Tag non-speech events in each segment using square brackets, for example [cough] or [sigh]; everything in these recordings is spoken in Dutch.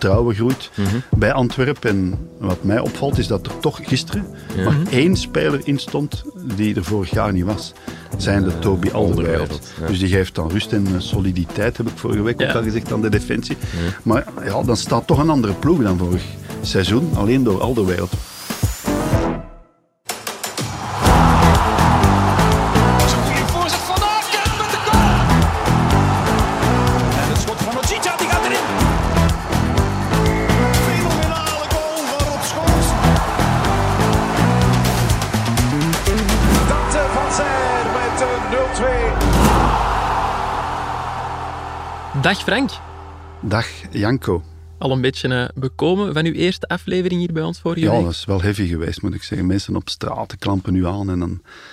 vertrouwen groeit bij Antwerpen. En wat mij opvalt is dat er toch gisteren maar één speler in stond die er vorig jaar niet was. Zijn de Toby Alderweireld. Ja. Dus die geeft dan rust en eh, soliditeit, heb ik vorige week ook al gezegd, aan de defensie. Maar ja, dan staat toch een andere ploeg dan vorig seizoen, alleen door Alderweireld. Dag Frank. Dag Janko. Al een beetje eh, bekomen van uw eerste aflevering hier bij ons vorige Ja, week. dat is wel heavy geweest, moet ik zeggen. Mensen op straat klampen nu aan en dan...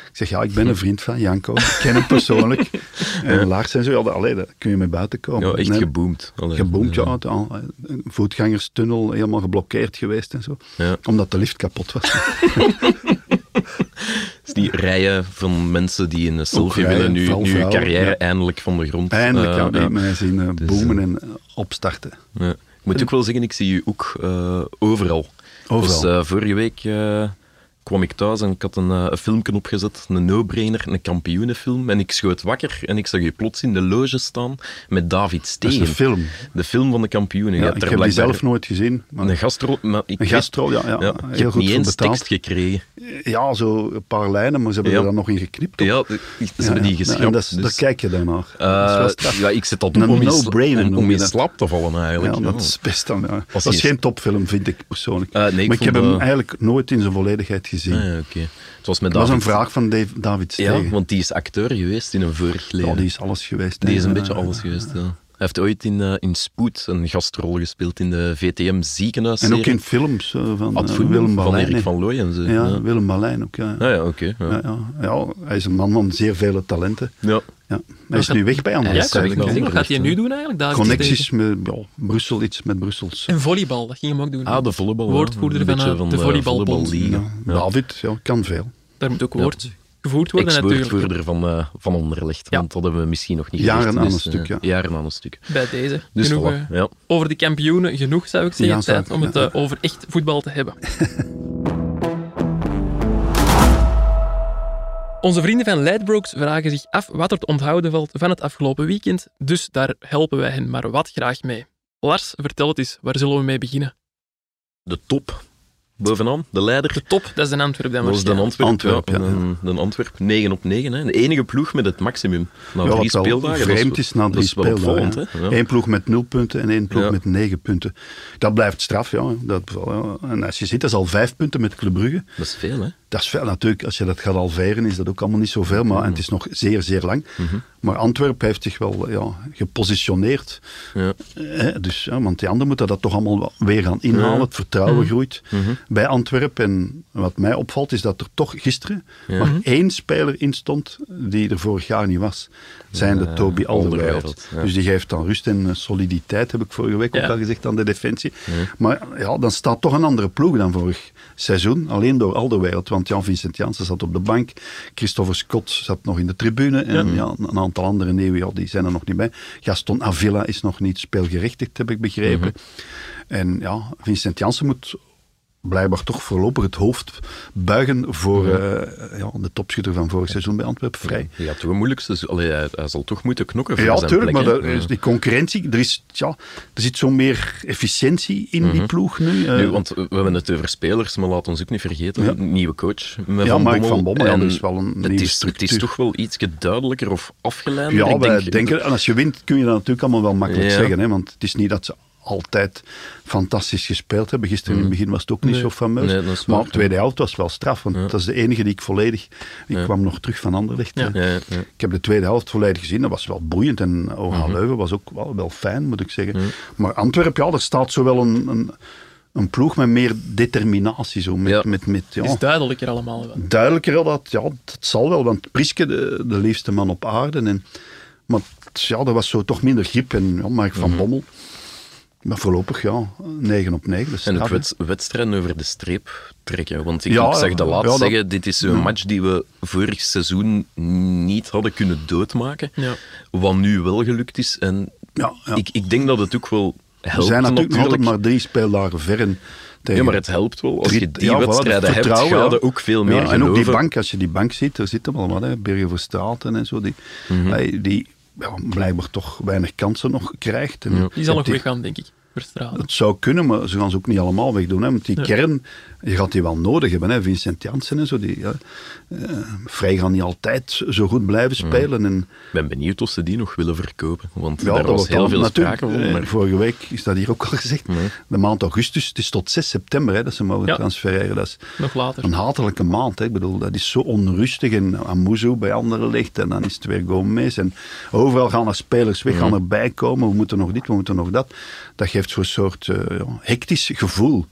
Ik zeg, ja, ik ben een vriend van Janko. Ik ken hem persoonlijk. [laughs] En Lars en zo, ja, allee, daar kun je mee buiten komen. Ja, echt Nee, geboomd. Allee. Geboomd, ja. Een voetgangerstunnel helemaal geblokkeerd geweest en zo. Ja. Omdat de lift kapot was. [laughs] [laughs] Dus die rijen van mensen die in een selfie rijen, willen nu, hun carrière ja. eindelijk van de grond. Eindelijk, ja, die ja. mij zien eh, Dus, boomen en eh, opstarten. Ja. Ik moet ook wel zeggen, ik zie u ook overal. Overal. Dus vorige week kwam ik thuis en ik had een, eh, een filmpje opgezet, een no-brainer, een kampioenenfilm. En ik schoot wakker en ik zag je plots in de loge staan met David Dat Stegen. is een film. De film van de kampioenen. Ja, ik heb die zelf nooit gezien. Maar Een gastrol, maar ik een gastrol, ja. ja, ja, heel je hebt goed niet eens betaald. tekst gekregen. Ja, zo een paar lijnen, maar ze hebben Ja. er dan nog in geknipt. op. Ja, ze hebben die geschrapt. en dat is- dus- Daar kijk je dan naar. Eh, dat ja, ik zit al om, in, no-brainer om, in dat. slaap te vallen eigenlijk. Ja, dat is best dan. Dat is geen topfilm, vind ik persoonlijk. Eh, nee, ik maar ik heb hem eigenlijk nooit in zijn volledigheid gezien. Ah, ja, oké. Het was met dat was een vraag van Dave- David Stegen. Ja, want die is acteur geweest in een vorig leven. Ja, die is alles geweest. Die is een beetje alles geweest, ja. Hij heeft ooit in, eh, in Spoed een gastrol gespeeld in de VTM ziekenhuis. En ook in films eh, van Ad eh, Willem van. Erik van Looy en zo. Ja, ja. Willem Ballijn ook. Ja. Ah, ja, oké. ja. Ja, ja. ja, hij is een man van zeer vele talenten. Ja. Ja. Hij is nu weg bij Ja, Anderlecht. wel zeggen, wat gaat hij nu doen eigenlijk? David Connecties met ja, Brussel, iets met Brussels. En volleybal, dat ging hem ook doen. Ah, de volleybal. ja. Woordvoerder van, eh, de volleybalbond. Ja, David, ja, kan veel. Daar moet ook woord gevoerd worden natuurlijk. Ex-woordvoerder van, eh van Onderlicht. Ja. Want dat hebben we misschien nog niet Jaren gezegd, aan dus, een stuk, eh, ja. Jaren aan een stuk. Bij deze. Dus genoeg voilà, eh, ja. over de kampioenen, genoeg zou ik zeggen. Tijd om het over echt voetbal te hebben. [laughs] Onze vrienden van Leidbrooks vragen zich af wat er te onthouden valt van het afgelopen weekend, dus daar helpen wij hen maar wat graag mee. Lars, vertel het eens, waar zullen we mee beginnen? De top. Bovenaan, de leider. De top, dat is de Antwerp dan Dat was de. Antwerp. Antwerp, ja, ja. De, de Antwerp 9 op 9. Hè. De enige ploeg met het maximum. Na Ja, drie speeldagen. vreemd dat is na drie is wel speeldagen. Eén ploeg met nul punten en één ploeg Ja. met negen punten. Dat blijft straf, ja. Dat, ja. En als je ziet, dat is al vijf punten met Club Brugge. Dat is veel, hè? Dat is veel natuurlijk. Als je dat gaat halveren, is dat ook allemaal niet zoveel. Maar en het is nog zeer, zeer lang. Mhm. Maar Antwerpen heeft zich wel ja, gepositioneerd. Ja. Eh, dus, ja, want die anderen moeten dat toch allemaal weer gaan inhalen. Het vertrouwen groeit Mhm. bij Antwerpen. En wat mij opvalt, is dat er toch gisteren maar één speler in stond die er vorig jaar niet was. Zijn de Toby Alderweireld. Dus die geeft dan rust en eh, soliditeit, heb ik vorige week ook al gezegd, aan de defensie. Maar ja, dan staat toch een andere ploeg dan vorig seizoen. Alleen door Alderweireld. Want Jan-Vincent Janssen zat op de bank. Christopher Scott zat nog in de tribune. En ja. een aantal andere nieuwe, ja, die zijn er nog niet bij. Gaston Avila is nog niet speelgerechtigd, heb ik begrepen. En ja, Vincent Janssen moet blijkbaar toch voorlopig het hoofd buigen voor eh, ja, de topschutter van vorig seizoen bij Antwerpen, Vrij. Ja, toch een moeilijkste. dus, Allee, hij, hij zal toch moeten knokken voor Ja, zijn tuurlijk, maar is die concurrentie, er, is, ja, er zit zo meer efficiëntie in die ploeg nu. eh. Nu, want we hebben het over spelers, maar laat ons ook niet vergeten, Ja. een nieuwe coach. Met Ja, van Mark Bommel. van Bommel, ja, En dat is wel een het is, het is structuur. toch wel iets duidelijker of afgeleid. ja, wij denken, en als je wint kun je dat natuurlijk allemaal wel makkelijk Ja. zeggen. Hè, want het is niet dat ze altijd fantastisch gespeeld hebben. Gisteren in het begin was het ook niet Nee. zo fameus. Nee, maar waar, de tweede helft was wel straf. Want dat is de enige die ik volledig... Ik Ja. kwam nog terug van Anderlecht. Ja. hè. Ja, ja, ja. Ik heb de tweede helft volledig gezien. Dat was wel boeiend. En OH Mhm. Leuven was ook wel, wel fijn, moet ik zeggen. Maar Antwerpen, ja, er staat zo wel een, een, een ploeg met meer determinatie. Zo, met, Ja. met, met, ja, Het is duidelijker allemaal. wel. duidelijker wel dat, ja, dat zal wel, want Priske, de, de liefste man op aarde. En, maar ja, dat was zo toch minder grip. En ja, Mark van Mhm. Bommel, maar voorlopig ja, 9 op 9. Dus En ook wed- wedstrijden over de streep trekken. Want ik, Ja, ik zag de laat ja, dat- zeggen, dit is een match die we vorig seizoen niet hadden kunnen doodmaken. Ja. Wat nu wel gelukt is. En Ja, ja. Ik, ik denk dat het ook wel We helpt zijn natuurlijk nog altijd natuurlijk. maar drie speeldagen ver. en Tegen Ja, maar het helpt wel. Als je die ja, voilà, wedstrijden hebt, ga ja. je ook veel meer Ja, en ook die bank, als je die bank ziet, er zitten wel wat, hè, Bergen voor Straten en zo, die, Mhm. die ja, blijkbaar toch weinig kansen nog krijgt. En Ja. Die zal nog weggaan, denk ik. Verstralen. Het zou kunnen, maar ze gaan ze ook niet allemaal wegdoen. Hè? Want die Ja. kern, je gaat die wel nodig hebben. Hè? Vincent Janssen en zo. Die, ja, eh, Vrij gaan niet altijd zo goed blijven spelen. En, Ik ben benieuwd of ze die nog willen verkopen. Want ja, daar dat was wordt heel dan veel sprake van. eh, Maar Vorige week is dat hier ook al gezegd. Nee. De maand augustus, het is tot 6 september hè, dat ze mogen Ja. transfereren. Dat is Nog later. een hatelijke maand. Hè. Ik bedoel, dat is zo onrustig. En Amuzu bij anderen ligt en dan is het weer Gomez. En overal gaan er spelers weg, gaan erbij komen. We moeten nog dit, we moeten nog dat. Dat geeft zo'n soort eh, hectisch gevoel.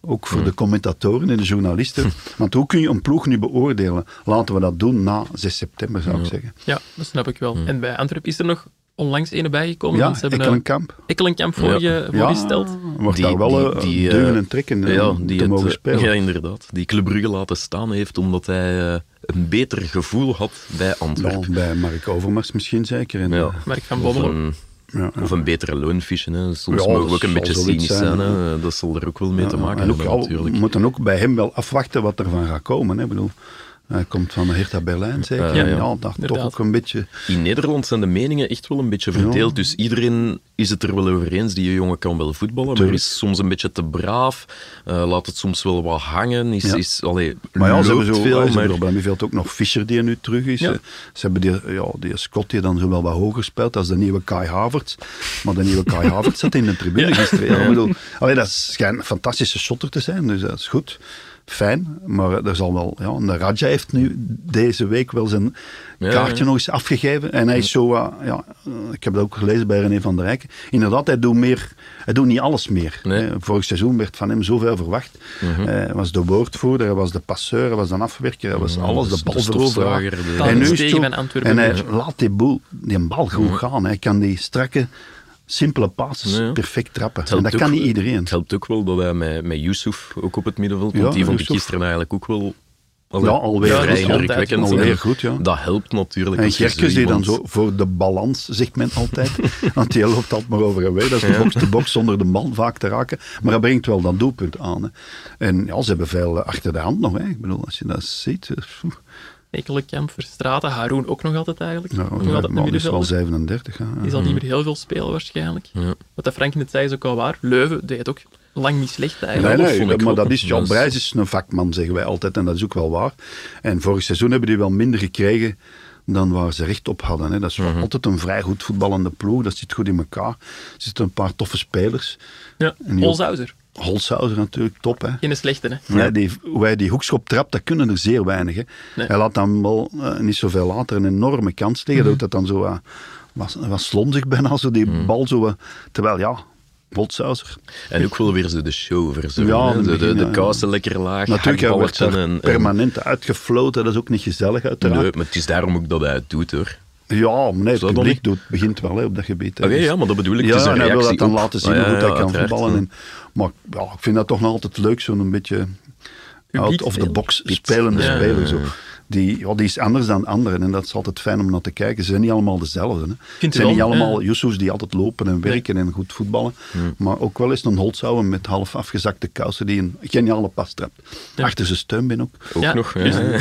Ook voor de commentatoren en de journalisten. [laughs] Want hoe kun je een ploeg nu beoordelen? Laten we dat doen na 6 september, zou ik zeggen. Ja, dat snap ik wel. En bij Antwerpen is er nog onlangs ene bijgekomen. Ja, want ze hebben een Ekkelenkamp. Ekkelenkamp voorge- voorgesteld. wordt Die- daar wel die- eh, die, deugen eh, en trekken eh, ja, om die te het, mogen eh, spelen. Ja, inderdaad. Die Club Brugge laten staan heeft omdat hij eh, een beter gevoel had bij Ja, Antwerpen. bij Mark Overmars misschien zeker. En, Ja. Mark van Of Bommel. Ja, ja. of een betere loonfiche. Hè. Soms Ja, mogen we ook een beetje cynisch zijn, hè. Dat zal er ook wel mee te maken hebben. We moeten ook bij hem wel afwachten wat er van gaat komen. Hè. Ik bedoel, hij komt van Hertha Berlijn zeker. Ja, Ja, ja. ja. daar toch ook een beetje... In Nederland zijn de meningen echt wel een beetje verdeeld. Dus iedereen is het er wel over eens. Die jongen kan wel voetballen, maar is soms een beetje te braaf. eh, laat het soms wel wat hangen. Is, Ja. is, allee, Maar ja, hebben, zo, veel, ze maar... hebben er Blemmieveld ook nog Fischer die nu terug is. Ja. Eh, Ze hebben die, ja, die Scott die dan zo wel wat hoger speelt als de nieuwe Kai Havertz. Maar de nieuwe Kai [laughs] Havertz zat in de tribune gisteren. Ja, ik bedoel, allee, dat schijnt een fantastische shotter te zijn, dus dat is goed. Fijn, maar er zal wel... Ja, de Raja heeft nu deze week wel zijn Ja, kaartje ja. nog eens afgegeven. En hij is zo... eh, ja, ik heb dat ook gelezen bij René van der Rijken. Inderdaad, hij doet, meer, hij doet niet alles meer. Nee. Mhm. Eh, Vorig seizoen werd van hem zoveel verwacht. Eh, Hij was de woordvoerder, hij was de passeur, hij was de afwerker, hij was alles, de balveroveraar. En nu is het zo-. En hij laat die, boel, die bal goed gaan. Hij kan die strakke, simpele passes Ja, ja. perfect trappen. En dat kan niet iedereen. Het helpt ook wel dat hij met, met Yusuf ook op het middenveld, want die vond ik gisteren eigenlijk ook wel Ja, alweer, Ja, vrij dat indrukwekkend. alweer goed, ja. Dat helpt natuurlijk. En Gerkes zo die dan zo voor de balans, zegt men altijd. [laughs] Want die loopt altijd maar over en weer. Dat is de box-to-box zonder de bal vaak te raken. Maar hij brengt wel dat doelpunt aan. Hè. En ja, ze hebben veel achter de hand nog. Hè. Ik bedoel, als je dat ziet. eh, pff, Ekelenkamp, Verstraten, Haroun ook nog altijd eigenlijk. Ja, nog altijd een man is wel middenvelder. 37. Hè. Die zal niet meer heel veel spelen waarschijnlijk. Ja. Wat dat Frank net zei is ook al waar. Leuven deed het ook lang niet slecht Nee, eigenlijk. nee, ik maar wel. dat is, Jan Dat is- Brijs is een vakman, zeggen wij altijd. En dat is ook wel waar. En vorig seizoen hebben die wel minder gekregen dan waar ze recht op hadden. Hè. Dat is wel Mhm. altijd een vrij goed voetballende ploeg. Dat zit goed in elkaar. Er zitten een paar toffe spelers. Ja, Holzhauser natuurlijk, top. Hè. Geen slechte, hè. Ja, die, hoe hij die hoekschop trapt, dat kunnen er zeer weinig. Hè. Nee. Hij laat dan wel eh, niet zoveel later een enorme kans liggen. Mhm. Doet dat dan zo uh, was, was slonzig bijna, zo die Mhm. bal zo. eh, terwijl ja, Holzhauser. En ook wel weer zo de show verzorgen. Ja, de, de, de ja. kousen lekker laag, Natuurlijk, hij wordt en, permanent uitgefloten. Dat is ook niet gezellig, uiteraard. Nee, maar het is daarom ook dat hij het doet, hoor. Ja, maar nee, het publiek doet, begint wel hè, op dat gebied. Oké, Dus- ja, maar dat bedoel ik. ja, en hij wil dat dan op- laten zien Ah, ja, hoe goed hij ja, kan voetballen. ja. En, maar ja, ik vind dat toch nog altijd leuk, zo'n beetje out of the box spelende Ja, speler. Zo. Ja. Die, ja, die is anders dan anderen en dat is altijd fijn om naar te kijken. Ze zijn niet allemaal dezelfde. Hè. Je zijn niet allemaal Yusufs die altijd lopen en werken en goed voetballen. Maar ook wel eens een Holzhauer met half afgezakte kousen die een geniale pas trapt. Ja. Achter zijn steun ben ook. Ook Ja, nog. Ja, [laughs] ja.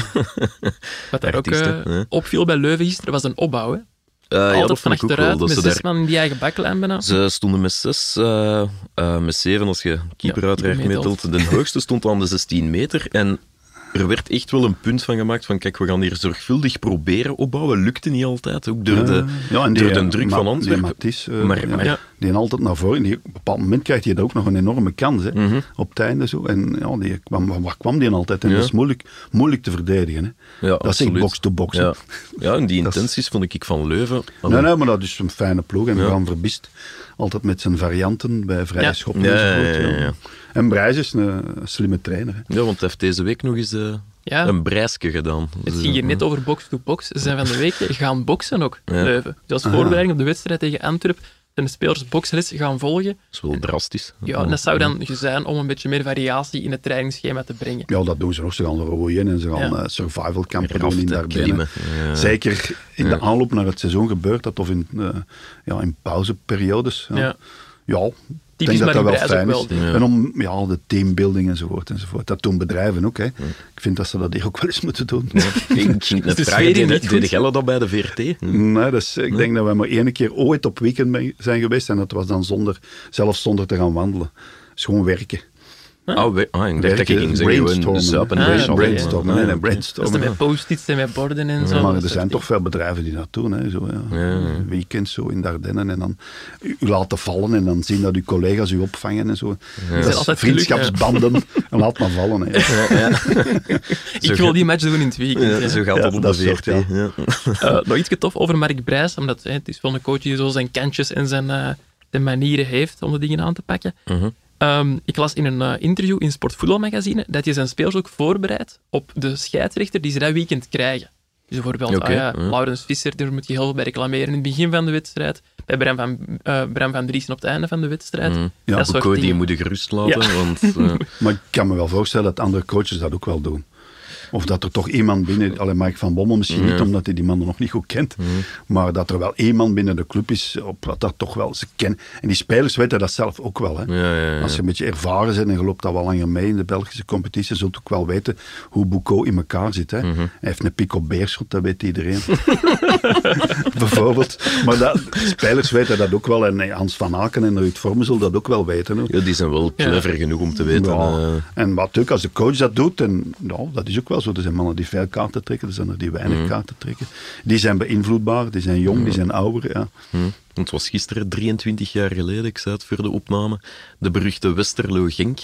Wat daar ook eh, hè. opviel bij Leuven gisteren was een opbouw. Hè. Eh, ja, Altijd dat van achteruit, Dat met ze zes daar, man in die eigen baklijn bijna. ze stonden met zes, eh, eh, met zeven als je keeper Ja, uiteraard keeper meetelt. De hoogste stond aan de 16 meter. En er werd echt wel een punt van gemaakt van kijk, we gaan hier zorgvuldig proberen opbouwen. Lukte niet altijd, ook door, de, ja, door de druk van Antwerpen. Maar- ja, maar- Ja. die altijd naar voren. Die, op een bepaald moment krijgt hij ook nog een enorme kans hè, Mhm. op het einde. Zo. En ja, die kwam, waar kwam die altijd? En Ja. dat is moeilijk, moeilijk te verdedigen. Hè. Dat is echt box-to-box. Ja. en die [laughs] is- intenties vond ik van Leuven. Nee, nee, maar dat is een fijne ploeg. En Ja. Bram Verbist altijd met zijn varianten bij vrije Ja. schoppen Ja, enzovoort. ja, ja, ja. ja. En Brijs is een slimme trainer. Hè. Ja, want hij heeft deze week nog eens eh, Ja. een breisje gedaan. Het Dus, ging hier eh, net over box-to-box. Ze zijn van de week [laughs] gaan boksen ook, Ja. Leuven. Dus Ah, als voorbereiding op de wedstrijd tegen Antwerpen zijn de spelers boksles gaan volgen. Dat is wel drastisch. Ja, en dat zou dan zijn om een beetje meer variatie in het trainingsschema te brengen. Ja, dat doen ze nog. Ze gaan roeien en ze gaan Ja. eh, survival campen doen in. Ja. Zeker in de aanloop naar het seizoen gebeurt dat, of in, eh, ja, in pauzeperiodes. Ja. Ja. Ik denk dat dat wel fijn is. wel. En om ja, de teambuilding enzovoort enzovoort. Dat doen bedrijven ook. Hè. Ik vind dat ze dat hier ook wel eens moeten doen. Ik ging [laughs] net de vragen, jij dat bij de VRT? Nee, is, ik denk dat we maar één keer ooit op weekend zijn geweest. En dat was dan zonder, zelfs zonder te gaan wandelen. Het is gewoon werken. Ah, we, ik dacht dat je Werken, ging zeggen, gewoon brainstormen. zuipen. Ah, brainstormen. Nee, nee, oké. Dat is brainstormen. met post-its en met borden en zo. maar er zijn toch veel bedrijven die dat doen. Hè, zo, ja. Ja, ja. Weekend zo in de Ardennen en dan u laten vallen en dan zien dat uw collega's u opvangen en zo. Dat is vriendschapsbanden [laughs] en laat maar vallen. Hè. [laughs] Ik wil die match doen in het weekend. Zo gaat Ja, dat de. Eh, nog iets tof over Mark Brijs, omdat hè, het is wel een coach die zo zijn kantjes en zijn, eh, zijn manieren heeft om de dingen aan te pakken. Mhm. Ehm, ik las in een eh, interview in Sportvoetbalmagazine dat je zijn spelers ook voorbereidt op de scheidsrechter die ze dat weekend krijgen. Dus bijvoorbeeld, Oké, ah ja. Laurens Visser, daar moet je heel veel bij reclameren in het begin van de wedstrijd. Bij Bram van, eh Bram van Driesen op het einde van de wedstrijd. Mhm. Ja, dat soort Boeko, die moet je gerust laten, Ja. want... [laughs] eh, Maar ik kan me wel voorstellen dat andere coaches dat ook wel doen. Of dat er toch iemand binnen, alleen Mike van Bommel misschien niet, omdat hij die man nog niet goed kent, maar dat er wel iemand binnen de club is, op wat dat toch wel ze kennen. En die spelers weten dat zelf ook wel. Hè. ja, ja, ja. Als je een beetje ervaren bent en je loopt al wel langer mee in de Belgische competitie, zult ook wel weten hoe Bouco in elkaar zit. Hè. Hij heeft een pick op beerschot, dat weet iedereen. [laughs] Bijvoorbeeld. Maar dat, spelers weten dat ook wel. En eh, Hans van Aken en Ruud Vormen zullen dat ook wel weten. Hoor. Ja, die zijn wel clever genoeg om te weten. Ja. eh, En wat ook als de coach dat doet, en nou, dat is ook wel zo. Er zijn mannen die veel kaarten trekken, er zijn er die weinig Mhm. kaarten trekken. Die zijn beïnvloedbaar, die zijn jong, die zijn ouder. Ja. hm. Het was gisteren, 23 jaar geleden, ik zei het voor de opname, de beruchte Westerlo-Genk, 6-6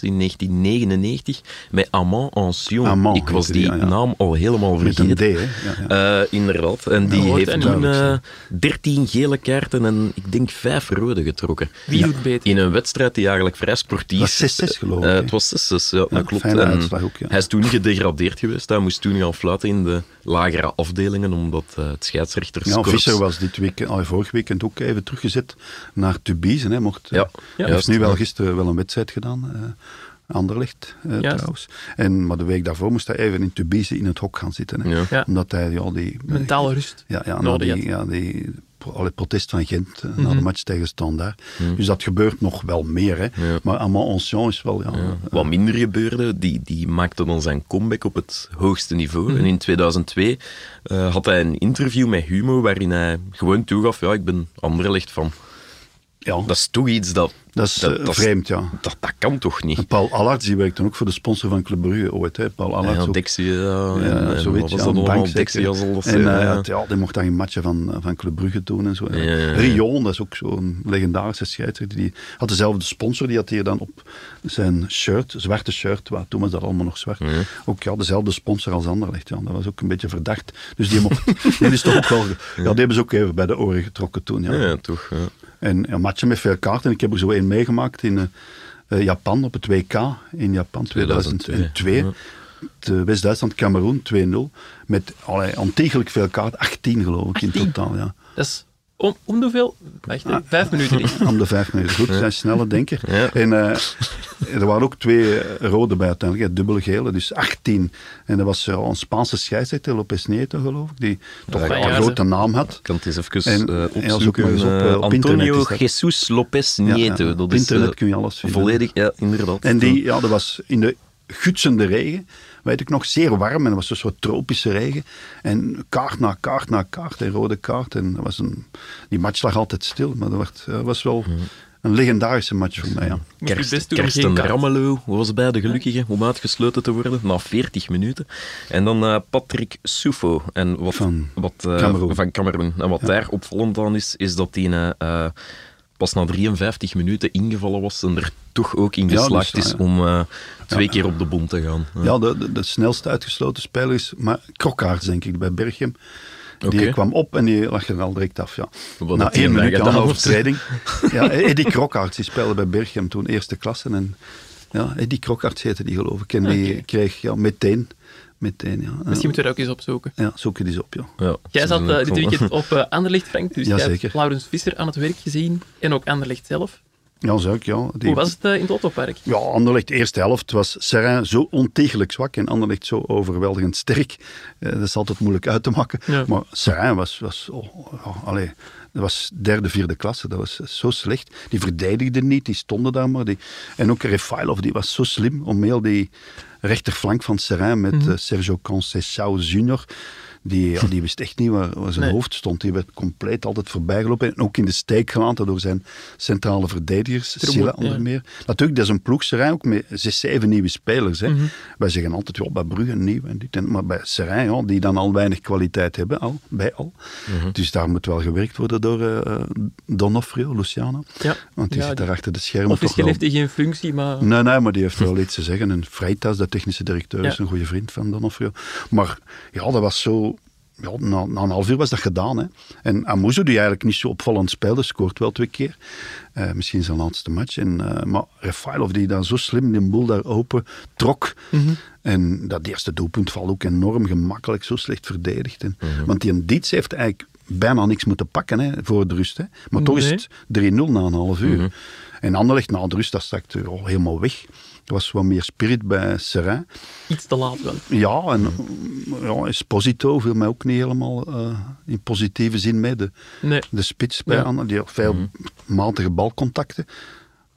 in 1999, met Amand Ancion. Amand ik was die, ja, ja. naam al helemaal Met een vergeten. D, hè. Ja, ja. Eh, inderdaad. En die heeft en toen duidelijk, eh 13 gele kaarten en ik denk 5 rode getrokken. Wie doet beter? In een wedstrijd die eigenlijk vrij sportief... Was 6-6 geloof ik, Eh, het was 6-6, ja, dat klopt. fijne En uitslag ook, ja. Hij is toen gedegradeerd geweest. Hij moest toen gaan fluiten in de lagere afdelingen, omdat eh, het Ja, scheidsrechterskorps... Visser was dit weekend, al vorig weekend ook even teruggezet naar Tubize. Hè, mocht, Ja, eh, Ja. hij heeft nu wel ja. gisteren wel een wedstrijd gedaan. Anderlecht eh, trouwens. En, maar de week daarvoor moest hij even in Tubize in het hok gaan zitten. Hè, Ja. Ja. Omdat hij ja, die... Mentale rust. Ja, ja, die, had. ja, die allee, protest van Gent eh, na Mhm. de match tegen Standaard. Dus dat gebeurt nog wel meer. Hè. Ja. Maar Amand Ancien is wel... Ja, Ja. eh, Wat minder gebeurde, die, die maakte dan zijn comeback op het hoogste niveau. Mhm. En in 2002 eh, had hij een interview met Humo waarin hij gewoon toegaf, ja, ik ben Anderlecht van. Ja, Dat is toch iets dat... dat is eh, dat, vreemd, ja. Dat, dat kan toch niet? En Paul Allards, die werkt dan ook voor de sponsor van Club Brugge ooit. Hè. Paul Allards Ja. Dexia, ja, ja, dat een allemaal? bank zal dat En eh, ja. die mocht dan een matchen van, van Club Brugge doen en zo. Rion, dat is ook zo'n legendarische scheidsrechter. Die had dezelfde sponsor, die had hier dan op zijn shirt, zwarte shirt, waar toen was dat allemaal nog zwart, ook ja, dezelfde sponsor als Anderlecht. Ja. Dat was ook een beetje verdacht. Dus die mocht, [laughs] die is toch ook wel, ja, die hebben ze ook even bij de oren getrokken toen. Ja. Ja, ja, toch. En ja, matchen met veel kaarten. Ik heb er zo één meegemaakt in eh, eh, Japan op het WK in Japan 2002. 2002, ja. Het, eh, West-Duitsland, Cameroen 2-0. Met allee, ontiegelijk veel kaarten. 18 geloof ik in 18? totaal. Ja. Dat is om, om de hoeveel? Wacht, hè. vijf minuten. niet. Om de vijf minuten. Goed, zijn snelle denker. Ja. En eh, er waren ook twee eh, rode bij uiteindelijk, dubbele gele, dus 18. En dat was eh, een Spaanse scheidsrechter, Lopez Nieto geloof ik, die toch Ja, wel ja, een ze- grote naam had. Ik kan het eens even En- en zoek opzoeken. op, Antonio. Jesus Lopez Nieto. ja. Dat Op internet kun je alles vinden. Volledig, ja, inderdaad. En die, ja, dat was in de gutsende regen, weet ik nog, zeer warm. En dat was een soort tropische regen. En kaart na kaart na kaart, en rode kaart. En dat was een, die match lag altijd stil, maar dat werd, was wel een legendarische match voor mij. Ja. Kerst, best doen om geen Kersten kaart. Ramelow was bij de gelukkige om uitgesloten te worden na 40 minuten. En dan eh, Patrick Soufo en wat, Van wat, eh, Cameroen. van Cameroen. En wat daar opvallend aan is, is dat hij eh, pas na 53 minuten ingevallen was en er toch ook in Ja, dus, geslaagd is om eh, twee keer op de bond te gaan. Ja. De, de, de snelste uitgesloten speler is maar Krokkaerts, denk ik, bij Berchem. Die kwam op en die lag er al direct af. Ja. Wat Na één minuut aan gedaan? overtreding. [laughs] ja, Eddie Krokkaerts, die speelde bij Berchem toen eerste klasse. En, ja, Eddie Krokkaerts heette die, geloof ik. En die kreeg ja, meteen, meteen, ja. Misschien moeten we er ook eens opzoeken. Ja, zoek je die eens op, ja. Ja, Jij zat eh, ook dit weekend op eh Anderlecht, Frank. Dus Ja, jij zeker. hebt Laurens Visser aan het werk gezien. En ook Anderlecht zelf. Ja, zeker, ja. Die- Hoe was het eh, in het Ottopark? Ja, Anderlecht, de eerste helft was Serrain zo ontegelijk zwak en Anderlecht zo overweldigend sterk. Eh, dat is altijd moeilijk uit te maken. Ja. Maar Serrain was, was, oh, allee, dat was derde, vierde klasse. Dat was zo slecht. Die verdedigden niet, die stonden daar maar. Die, en ook Refailov, die was zo slim om heel die rechterflank van Serrain met Mhm. eh, Sergio Conceição junior. Die, die wist echt niet waar, waar zijn Nee. hoofd stond. Die werd compleet altijd voorbijgelopen en ook in de steek gelaten door zijn centrale verdedigers. Silla onder ja. meer. Natuurlijk, dat is een ploeg, Serijn, ook met zes, zeven nieuwe spelers. Hè. Mhm. Wij zeggen altijd, ja, bij Brugge nieuw en dit Maar bij Serijn, ja, die dan al weinig kwaliteit hebben, al, bij al. Mhm. Dus daar moet wel gewerkt worden door eh Donofrio, Luciano. Ja. Want die Ja, zit daar achter de schermen Officieel wel... heeft hij geen functie, maar... Nee, nee, maar die heeft wel [laughs] iets te zeggen. En Freitas, de technische directeur, is een goede vriend van Donofrio. Maar ja, dat was zo... Ja, na, na een half uur was dat gedaan. Hè. En Amuzo, die eigenlijk niet zo opvallend speelde, scoort wel twee keer. Eh, misschien zijn laatste match. En, eh, maar Refailov, die dan zo slim die boel daar open trok. Mhm. En dat eerste doelpunt valt ook enorm gemakkelijk, zo slecht verdedigd. En, Mhm. Want die Dietz heeft eigenlijk bijna niks moeten pakken hè, voor de rust. Hè. Maar toch is het 3-0 na een half uur. En Anderlecht na de rust, dat stak er al helemaal weg. Er was wat meer spirit bij Serrain. Iets te laat wel. Ja, en ja, Esposito viel mij ook niet helemaal eh, in positieve zin mee. De, Nee. de spits bij Ja. Ander, die had veel matige balcontacten.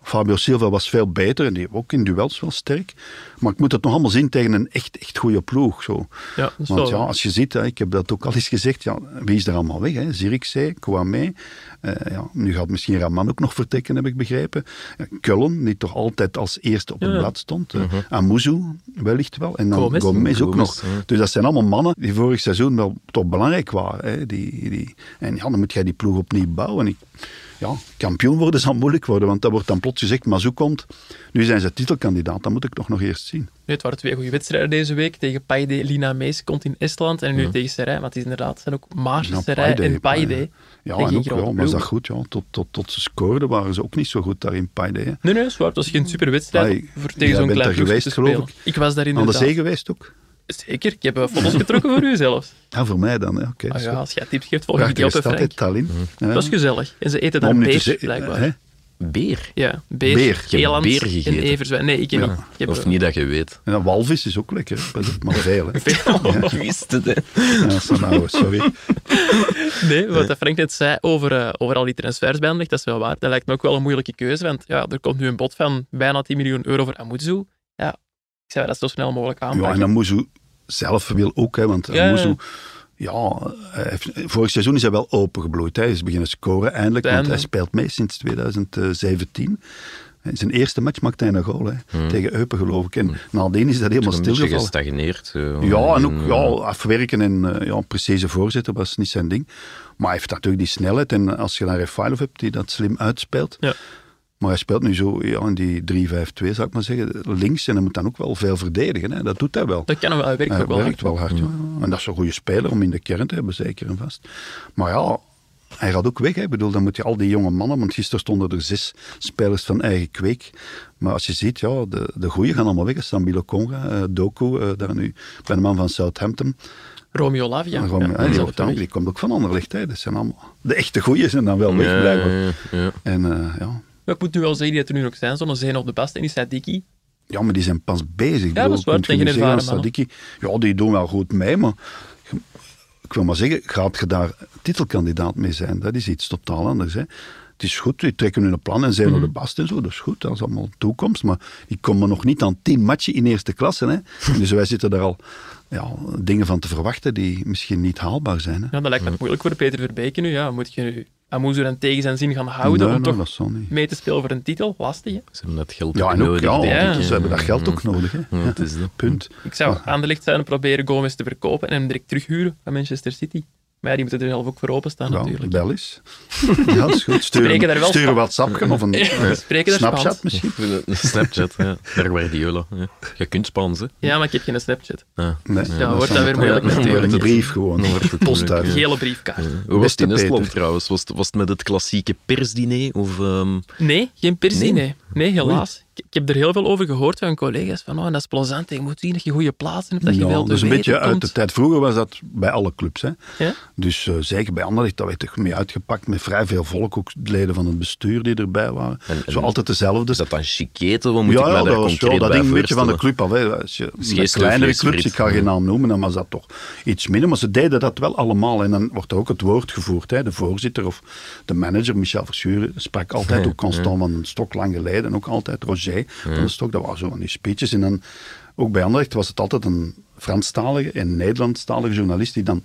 Fabio Silva was veel beter en die ook in duels wel sterk. Maar ik moet het nog allemaal zien tegen een echt, echt goede ploeg. Zo. Ja, dat is Want wel- ja, als je ziet, hè, ik heb dat ook al eens gezegd, ja, wie is er allemaal weg? Hè? Zirkzee, Kouame, eh, ja, nu gaat misschien Raman ook nog vertrekken, heb ik begrepen. Eh, Kullen, die toch altijd als eerste op het Ja. blad stond. Uh Amuzu, wellicht wel. En dan Gomez. Gomez, ook Gomez, nog. Dus dat zijn allemaal mannen die vorig seizoen wel toch belangrijk waren. Hè? Die, die, en ja, dan moet jij die ploeg opnieuw bouwen. Ik, ja, kampioen worden zal moeilijk worden, want dan wordt dan plots gezegd, Mazou komt. Nu zijn ze titelkandidaat, dat moet ik toch nog eerst zien. Nee, het waren twee goede wedstrijden deze week. Tegen Paide, Lina Mees komt in Estland. En nu tegen Serij. Want het is inderdaad, zijn ook Ja, Serij Paide, en Paide. Ja, en ook wel, was dat goed. Ja. Tot, tot, tot ze scoorden waren ze ook niet zo goed daar in Paide. hè. Nee, nee, zwaar. Het was geen super wedstrijd voor tegen zo'n bent klein daar geweest, te geloof spelen. Ik was daar Aan de inderdaad. zee geweest ook? Zeker. Ik heb eh, foto's getrokken voor u zelfs. Ja, voor mij dan. Ja, oké. Ah ja, als jij tips geeft, volg ik die op, Frank. Tallinn. Ja. Dat is gezellig. En ze eten daar zeggen, blijkbaar. hè? Beer. Ja, beer, Beer. Eland beer en gegeten. everzwijn. Nee, ik heb Ja. niet. Ik heb Of niet dat je weet. En dan walvis is ook lekker, hè. Pas op, maar veel. Hè. [laughs] veel. Ik [laughs] wist het, hè. Ja, dat oude, sorry. Nee, wat dat Frank net zei over, eh, over al die transfers bij dat is wel waar. Dat lijkt me ook wel een moeilijke keuze, want ja, er komt nu een bod van bijna 10 miljoen euro voor Amuzu. Ja, ik zou dat zo snel mogelijk Ja, aanpakken. en Amuzu zelf wil ook, hè, want Ja, Amuzu... Ja, hij heeft- vorig seizoen is hij wel opengebloeid. hè. Hij is beginnen scoren eindelijk, want hij speelt mee sinds 2017. In zijn eerste match maakte hij een goal, hè, tegen Eupen geloof ik. En nadien is dat helemaal Een beetje stilgevallen. gestagneerd. zo. Ja, en ook ja, eh, afwerken en eh, ja, precieze voorzetten was niet zijn ding. Maar hij heeft natuurlijk die snelheid. En als je dan Refailov hebt die dat slim uitspeelt. Ja. Maar hij speelt nu zo ja, in die 3-5-2, zou ik maar zeggen, links. En hij moet dan ook wel veel verdedigen. Hè. Dat doet hij wel. Dat kan hem wel, hij werkt Hij ook wel werkt hard. wel hard. Ja. En dat is een goede speler om in de kern te hebben, zeker en vast. Maar ja, hij gaat ook weg. Hè. Ik bedoel, dan moet je al die jonge mannen, want gisteren stonden er zes spelers van eigen kweek. Maar als je ziet, ja, de, de goeie gaan allemaal weg. Samilo Conga, eh, Doku, eh, daar nu bij de man van Southampton. Romeo Lavia. En gewoon, Ja, die die, dan, komt ook van Anderlecht. Hè. Dat zijn allemaal, de echte goeie zijn dan wel weg, ja, blijkbaar. ja, ja. En eh, ja. Maar ik moet nu wel zeggen dat er nu nog zijn, zo'n Zeno op de Bast en die Sadiki. ja, maar die zijn pas bezig. Ik dat is waar, tegen ervaren Sadiki, ja, die doen wel goed mee, maar ik wil maar zeggen, gaat je daar titelkandidaat mee zijn? Dat is iets totaal anders. Hè. Het is goed, die trekken hun plan en zijn Mhm. op de bast en zo, dat is goed, dat is allemaal toekomst. Maar ik kom er nog niet aan tien matchen in eerste klasse. Hè. [laughs] Dus wij zitten daar al ja, dingen van te verwachten die misschien niet haalbaar zijn. Hè. Ja, dat lijkt me moeilijk voor Peter Verbeke nu. Ja, moet je nu Amuzu dan tegen zijn zin gaan houden Nee, om nee, toch dat mee te spelen voor een titel? Lastig, hè? Ze hebben dat geld Ja, ook en ook, nodig, ja, ze hebben dat geld ook nodig. Hè. Ja, het is dat. Punt. Ik zou aan de licht zouden proberen Gomez te verkopen en hem direct terughuren van Manchester City. Maar ja, die moeten er zelf ook voor openstaan Ja, natuurlijk. bel eens. [laughs] Ja, dat is goed. Spreken daar Stuur, wel stuur een WhatsApp of een [laughs] Ja, daar Snapchat misschien. Snapchat, ja. Daar Guardiola. Ja. Je kunt Spaans, hè. Ja, maar ik heb geen Snapchat. Ah. Nee, Ja, wordt dat weer moeilijk natuurlijk. Een brief gewoon. Dan wordt het Post uit. ja. Gele briefkaart. Hoe was het in Estland trouwens? Was het, was het met het klassieke persdiner? Of, ehm, Nee, geen persdiner. Nee, helaas. Ik heb er heel veel over gehoord van collega's. Van, oh, dat is plezant. Je moet zien dat je goede plaatsen hebt. Dat je Ja, veel te dus een weten beetje uit komt. de tijd. Vroeger was dat bij alle clubs. Hè. Ja? Dus eh, zeker bij Anderlecht, dat werd toch mee uitgepakt met vrij veel volk. Ook leden van het bestuur die erbij waren. En- en- Zo altijd dezelfde. Is dat dan? Wat moet ja, ik ja, daar dat was dat hing een beetje van de club af. Hè. Als je, met kleinere clubs, ik ga geen naam noemen, dan was dat toch iets minder. Maar ze deden dat wel allemaal. En dan wordt er ook het woord gevoerd. Hè. De voorzitter of de manager, Michel Verschuren, sprak altijd ook Constant van een stok lang geleden. En ook altijd Roger de stok. Dat waren zo van die speeches. En dan, ook bij Anderlecht was het altijd een Franstalige en Nederlandstalige journalist die dan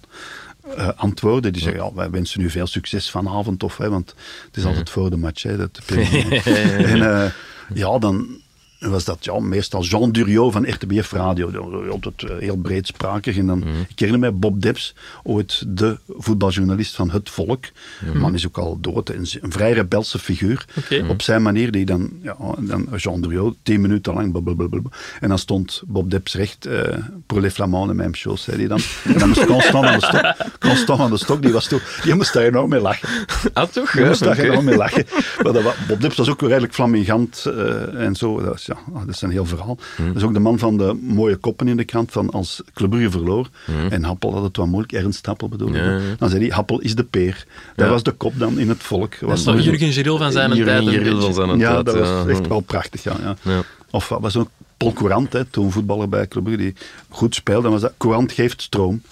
eh, antwoordde. Die zei, ja, wij wensen u veel succes vanavond. Of, hè, want het is altijd voor de match. Hè, dat [laughs] en eh, ja, dan was dat ja, meestal Jean Duriot van RTBF Radio. Die Altijd eh, heel breedsprakig. En dan, Ik herinner mij Bob Debs, ooit de voetbaljournalist van Het Volk. De man is ook al dood. en is Een vrij rebelse figuur. Op zijn manier, die dan, ja, dan Jean Duriot, tien minuten lang. blablabla. En dan stond Bob Debs recht, eh pour les Flamands, même chose, zei hij dan. En dan moest Constant van de Stok, [laughs] Constant van de Stok, die was toch, die moest daar enorm mee lachen. Ah, toch? Je moest daar enorm mee lachen. Maar dat, Bob Dips was ook redelijk flamingant eh, en zo. Dat ja, dat is een heel verhaal. Dat is ook de man van de mooie koppen in de krant van als Club Brugge verloor. En Happel had het wat moeilijk. Ernst Happel bedoel ik. Ja, ja. Dan zei hij, Happel is de peer. Dat Ja. was de kop dan in het volk. Dat Was nog- Jurgen Giraud van zijn Jurgen tijd. beetje. van zijn ja, dat was ja. echt wel prachtig. Ja, ja. Ja. Of wat was ook Paul Courant, hè, toen voetballer bij Club Brugge, die goed speelde. Dan was dat Courant geeft stroom.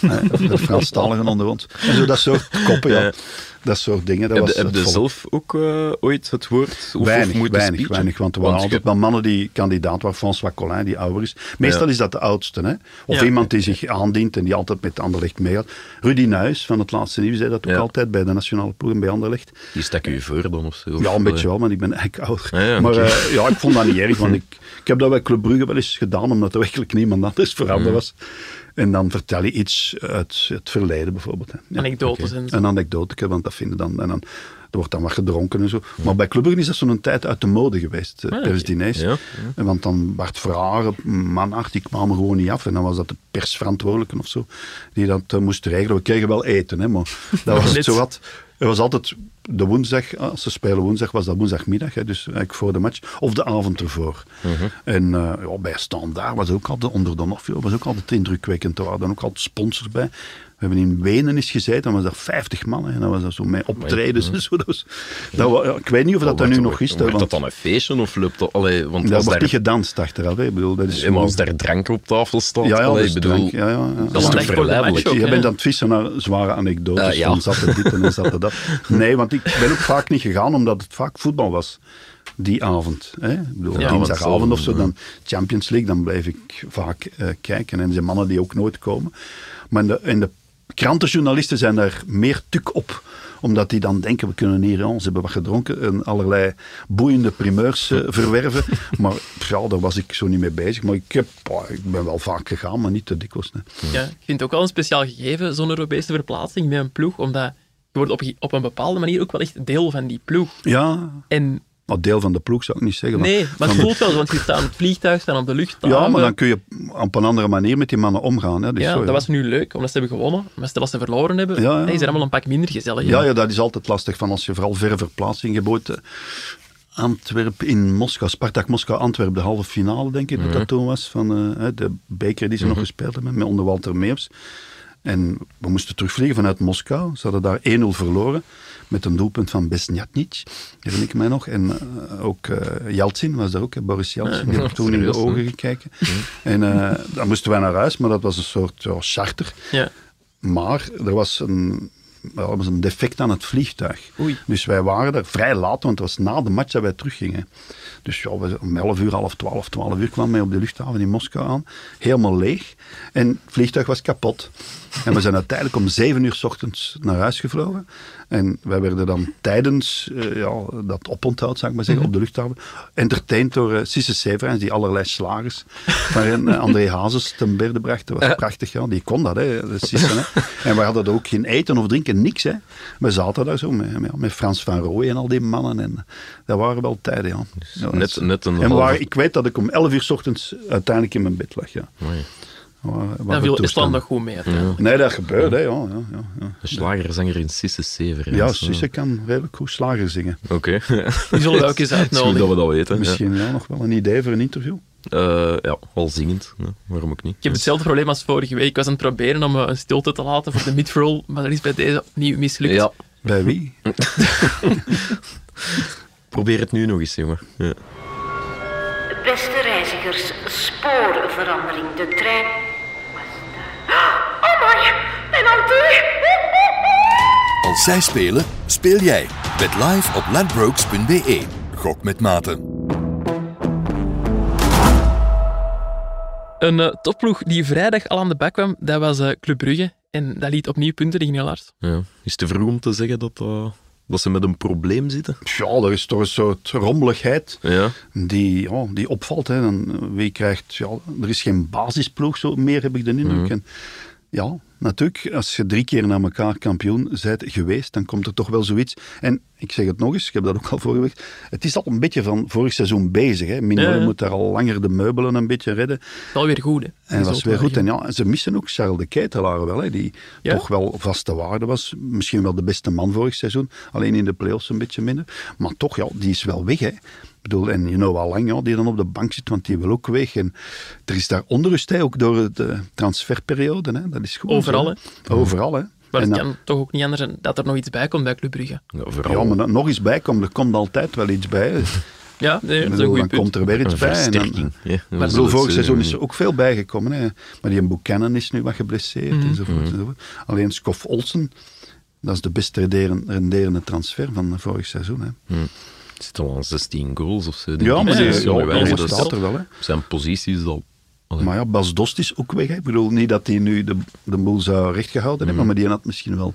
[laughs] De Franstaligen onder ons. En zo dat soort koppen, ja. Dat soort dingen. Dat Heb, was je- heb zelf ook eh, ooit het woord of, weinig, of moeten weinig, weinig. Want er waren Want altijd wel mannen die kandidaat waren. François Collin, die ouder is. Meestal Ja. is dat de oudste. Hè? Of Ja. iemand die zich aandient en die altijd met Anderlecht meegaat. Rudy Nuis van het laatste nieuws zei dat ook Ja. altijd bij de nationale ploeg en bij Anderlecht. Die stak je voor dan of zo? Ja, een eh, beetje wel, maar ik ben eigenlijk ouder. Maar eh, ja, ik vond dat niet erg, want [laughs] ik, ik heb dat bij Club Brugge wel eens gedaan, omdat er werkelijk niemand anders voorhanden was. En dan vertel je iets uit het verleden bijvoorbeeld. hè. Ja. Anekdotes en zo. Een anekdote, want dat vinden dan. En dan er wordt dan wat gedronken en zo. Maar bij Club Brugge is dat zo'n tijd uit de mode geweest, eh, Ah, tijdens oké. diners. Ja, En Want dan werd vragen, manart, die kwamen gewoon niet af. En dan was dat de persverantwoordelijke of zo, die dat eh, moest regelen. We kregen wel eten, hè, maar dat [laughs] was het Net. zo wat. Het was altijd de woensdag, als ze spelen woensdag, was dat woensdagmiddag, hè, dus eigenlijk voor de match, of de avond ervoor. En eh, ja, bij Standaard was ook altijd, onder Donofrio, was ook altijd indrukwekkend. Er waren ook altijd sponsors bij. We hebben in Wenen eens gezeten, dan was er 50 man. hè, En dan was dat zo met optredens en zo. Dat was, dat wa- ja, ik weet niet of dat, dat nu nog is. Wordt want dat dan een feestje of loopt dat... Allee, want daar wordt niet gedanst achteraf. Hè. Ik bedoel, dat is maar als daar drank op tafel staat, ja, allee, dat bedoel... drank, ja, ja, ja. Dat is toch verleidelijk? je bent aan het vissen naar zware anekdotes. Eh, ja. Dan zat er dit en dan zat er dat. [laughs] Nee, want ik ben ook vaak niet gegaan omdat het vaak voetbal was. Die avond. Hè? Ik bedoel, Ja, dinsdagavond of zo, dan Champions League, dan blijf ik vaak eh, kijken. En er zijn mannen die ook nooit komen. Maar in de, in de krantenjournalisten zijn daar meer tuk op omdat die dan denken, we kunnen hier, ze hebben wat gedronken en allerlei boeiende primeurs eh, [laughs] verwerven. Maar ja, daar was ik zo niet mee bezig. Maar ik, heb, oh, ik ben wel vaak gegaan, maar niet te dikwijls. Nee. Ja, ik vind het ook wel een speciaal gegeven, zo'n Europese verplaatsing met een ploeg, omdat je wordt op, op een bepaalde manier ook wel echt deel van die ploeg. Ja, En maar deel van de ploeg zou ik niet zeggen. nee, maar het voelt wel, zo, want je staat aan het vliegtuig, staan op de luchthaven. Ja, maar dan kun je op een andere manier met die mannen omgaan. Hè. Dus Ja, zo, dat was nu leuk, omdat ze hebben gewonnen. Maar stel als ze verloren hebben, Ja, ja. nee, ze zijn allemaal een pak minder gezellig. Ja, ja, dat is altijd lastig van als je vooral verre verplaatsing gebood. eh, Antwerpen in Moskou, Spartak Moskou, Antwerpen, de halve finale denk ik dat dat toen was. Van eh, de beker die ze nog gespeeld hebben met onder Walter Meers. En we moesten terugvliegen vanuit Moskou. Ze hadden daar 1-0 verloren met een doelpunt van Besnjatnic, herinner ik mij nog. En eh, ook eh Yeltsin was daar ook, hè, Boris Yeltsin, die heeft toen in de ogen gekeken. En eh, dan moesten wij naar huis, maar dat was een soort ja, charter. Ja. Maar er was een, er was een defect aan het vliegtuig. Oei. Dus wij waren er vrij laat, want het was na de match dat wij teruggingen. Dus ja, we, om 11 uur, half 12, 12 uur kwamen wij op de luchthaven in Moskou aan. Helemaal leeg. En het vliegtuig was kapot. En we zijn uiteindelijk om 7 uur s ochtends naar huis gevlogen. En wij werden dan tijdens eh, ja, dat oponthoud, zou ik maar zeggen, op de luchthaven, entertained door uh, Sisse die allerlei slagers waarin eh, André Hazes ten berde bracht. Dat was prachtig, ja. Die kon dat, hè, de Sisse. Hè. En we hadden ook geen eten of drinken, niks. Hè. We zaten daar zo met, met, met Frans van Rooij en al die mannen. En dat waren wel tijden, ja. Dat net- net een en halve- waren, ik weet dat ik om 11 uur s ochtends uiteindelijk in mijn bed lag, ja. Amai. Dan viel Estland nog goed mee. Nee, dat gebeurt, hè. Ja, ja, ja, ja. Een slagerzanger in Sisse Sever. ja Dus, Susse kan redelijk goed slager zingen. Oké. [laughs] Die zullen we ook eens Het is goed dat uitnodigen. we dat weten. Misschien ja, nog wel een idee voor een interview. Eh, ja, al zingend. Ja, waarom ook niet? Ik heb hetzelfde probleem als vorige week. Ik was aan het proberen om eh, een stilte te laten voor de midroll, maar dat is bij deze opnieuw mislukt. Ja, Bij wie? [laughs] probeer het nu nog eens, jongen. Ja. Beste reizigers, spoorverandering. De trein Oh my, en terug. Als zij spelen, speel jij. Bet live op ladbrokes.be. Gok met maten. Een eh, topploeg die vrijdag al aan de bak kwam, dat was eh, Club Brugge. En dat liet opnieuw punten liggen, heel hard. Ja. Is het te vroeg om te zeggen dat, eh, dat ze met een probleem zitten? Ja, er is toch een soort rommeligheid Ja. die, ja, die opvalt. Hè. Dan, eh, wie krijgt, ja, er is geen basisploeg zo meer, heb ik de indruk. En, ja, natuurlijk, als je drie keer na elkaar kampioen bent geweest, dan komt er toch wel zoiets. En ik zeg het nog eens, ik heb dat ook al vorige week. Het is al een beetje van vorig seizoen bezig. Hè. Mignolet moet daar al langer de meubelen een beetje redden. Wel weer goed, hè. En dat was weer goed. En ja, ze missen ook Charles de Ketelaar wel, hè, die Ja? toch wel vaste waarde was. Misschien wel de beste man vorig seizoen. Alleen in de play-offs een beetje minder. Maar toch, ja, die is wel weg. Hè. Bedoel, en je know al lang ja, die dan op de bank zit, want die wil ook weg. En er is daar onrust, hè, ook door de transferperiode. Hè. Dat is goed. Overal, hè. Overal, hè. Maar En het dan- kan toch ook niet anders dan dat er nog iets bij komt bij Club Brugge. Ja, vooral ja, maar nog eens bij komt, er komt altijd wel iets bij. hè. Ja, nee, dat is dan punt. komt er weer iets bij. En dan, ja. Maar bedoel, vorig zo seizoen is er ook veel bijgekomen. Hè. Maar die Buchanan is nu wat geblesseerd Mhm. enzovoort, enzovoort. Alleen Skoff Olsen, dat is de best renderende, renderende transfer van vorig seizoen. Hè. Het zit al aan 16 goals of zo. Ja, maar die, ja, staat er wel. Hè. Zijn positie is al... Allee. Maar ja, Bas Dost is ook weg. Hè. Ik bedoel niet dat hij nu de, de boel zou rechtgehouden hebben, maar die had misschien wel...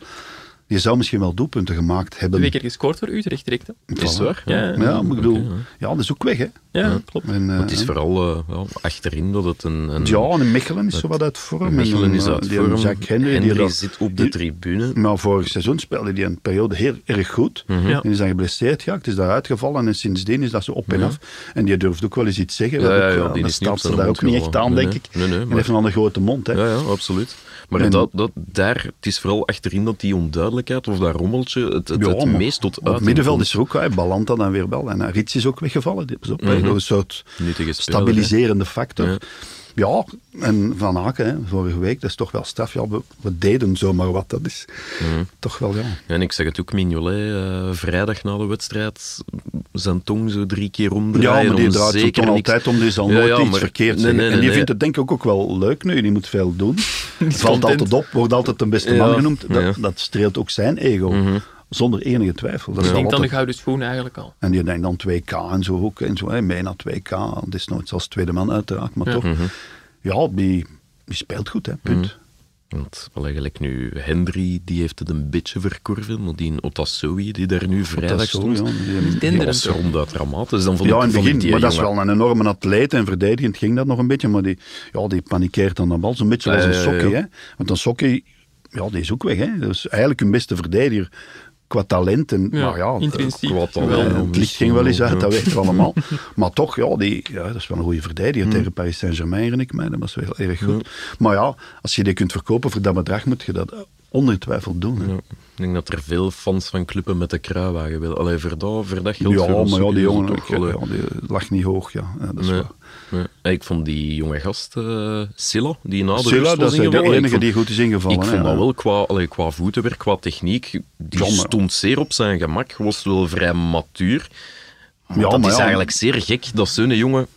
Die zou misschien wel doelpunten gemaakt hebben. Twee keer gescoord voor Utrecht direct, hè. Is het waar? Ja, Ja, maar ik bedoel, ja, dat is ook weg. Hè. Ja, klopt. En, eh, Maar het is vooral eh, achterin dat het een... een ja, en Mechelen is zo wat uit vorm. Mechelen En, is eh, uit die vorm. Jacques Henry, die dat- zit op de die- tribune. Maar vorig seizoen speelde hij een periode heel erg goed. Ja. En is dan geblesseerd geraakt, is daar uitgevallen en sindsdien is dat zo op en af. En die durft ook wel eens iets zeggen. Ja, wat ja, ook, ja, die is niet daar ook niet echt aan, Nee, denk ik. nee. Nee, nee, en maar- heeft een andere grote mond. Hè. Ja, ja, absoluut. Maar En- dat, dat, daar, het is vooral achterin dat die onduidelijkheid of dat rommeltje het, het, Ja, het maar meest tot Op het uit middenveld is er ook, hè, Balanta dan weer wel. En Rits is ook weggevallen. Is op, Mhm. door een soort stabiliserende factor. Ja. Ja. en Van Aken, hè, vorige week, dat is toch wel straf. Ja, we, we deden zomaar wat. Dat is Mhm. toch wel, ja. En ik zeg het ook, Mignolet, eh, vrijdag na de wedstrijd, zijn tong zo drie keer omdraaien. Ja, maar die om draait toch niks- altijd om, die zal Ja, nooit ja, iets maar- verkeerd nee, zeggen. nee, en die vindt het denk ik ook wel leuk nu, die moet veel doen. [laughs] Valt altijd op, wordt altijd de beste man genoemd. Dat, dat streelt ook zijn ego, Mhm. Zonder enige twijfel. Dat Ik is denk dan de gouden schoen eigenlijk al. En die denkt dan 2K en zo ook, en zo, hè, naar 2K. Dat is nooit als tweede man uiteraard, maar Ja. toch. Mhm. Ja, die, die speelt goed, hè, punt. Want wel eigenlijk nu, Hendry die heeft het een beetje verkorven, maar die Otasowi die daar nu Dat vrijdag stond, ja. Die- die was ronduit dramatisch. Dan vond Ja, in het begin, maar dat is wel een enorme atleet en verdedigend ging dat nog een beetje, maar die, ja, die panikeert dan de bal zo'n beetje Ja, een sokkie. ja. Hè? Want een sokkie, ja, die is ook weg. Hè? Dat is eigenlijk een beste verdediger qua talent. En, Ja, maar ja, qua talent. het licht ging wel eens uit, dat weten we allemaal. [laughs] maar toch, ja, die, ja, dat is wel een goede verdediger Mm. tegen Paris Saint-Germain, herinner ik mij. Dat was wel erg goed. Maar ja, als je die kunt verkopen voor dat bedrag, moet je dat ongetwijfeld doen. Ja, ik denk dat er veel fans van clubben met de kruiwagen willen. Allee, voor dat, voor dat Ja, voor maar ja, die jongen wel, ja, die lag niet hoog. Ja. Ja, dat is nee, waar. nee. Ja, Ik vond die jonge gast, eh Silla, die na de Silla, dat is de enige vond- die goed is ingevallen. Ik hè. vond dat wel qua, allee, qua voetenwerk, qua techniek, die stond zeer op zijn gemak, was wel vrij matuur. Maar Ja, dat maar is eigenlijk zeer gek dat zo'n jongen,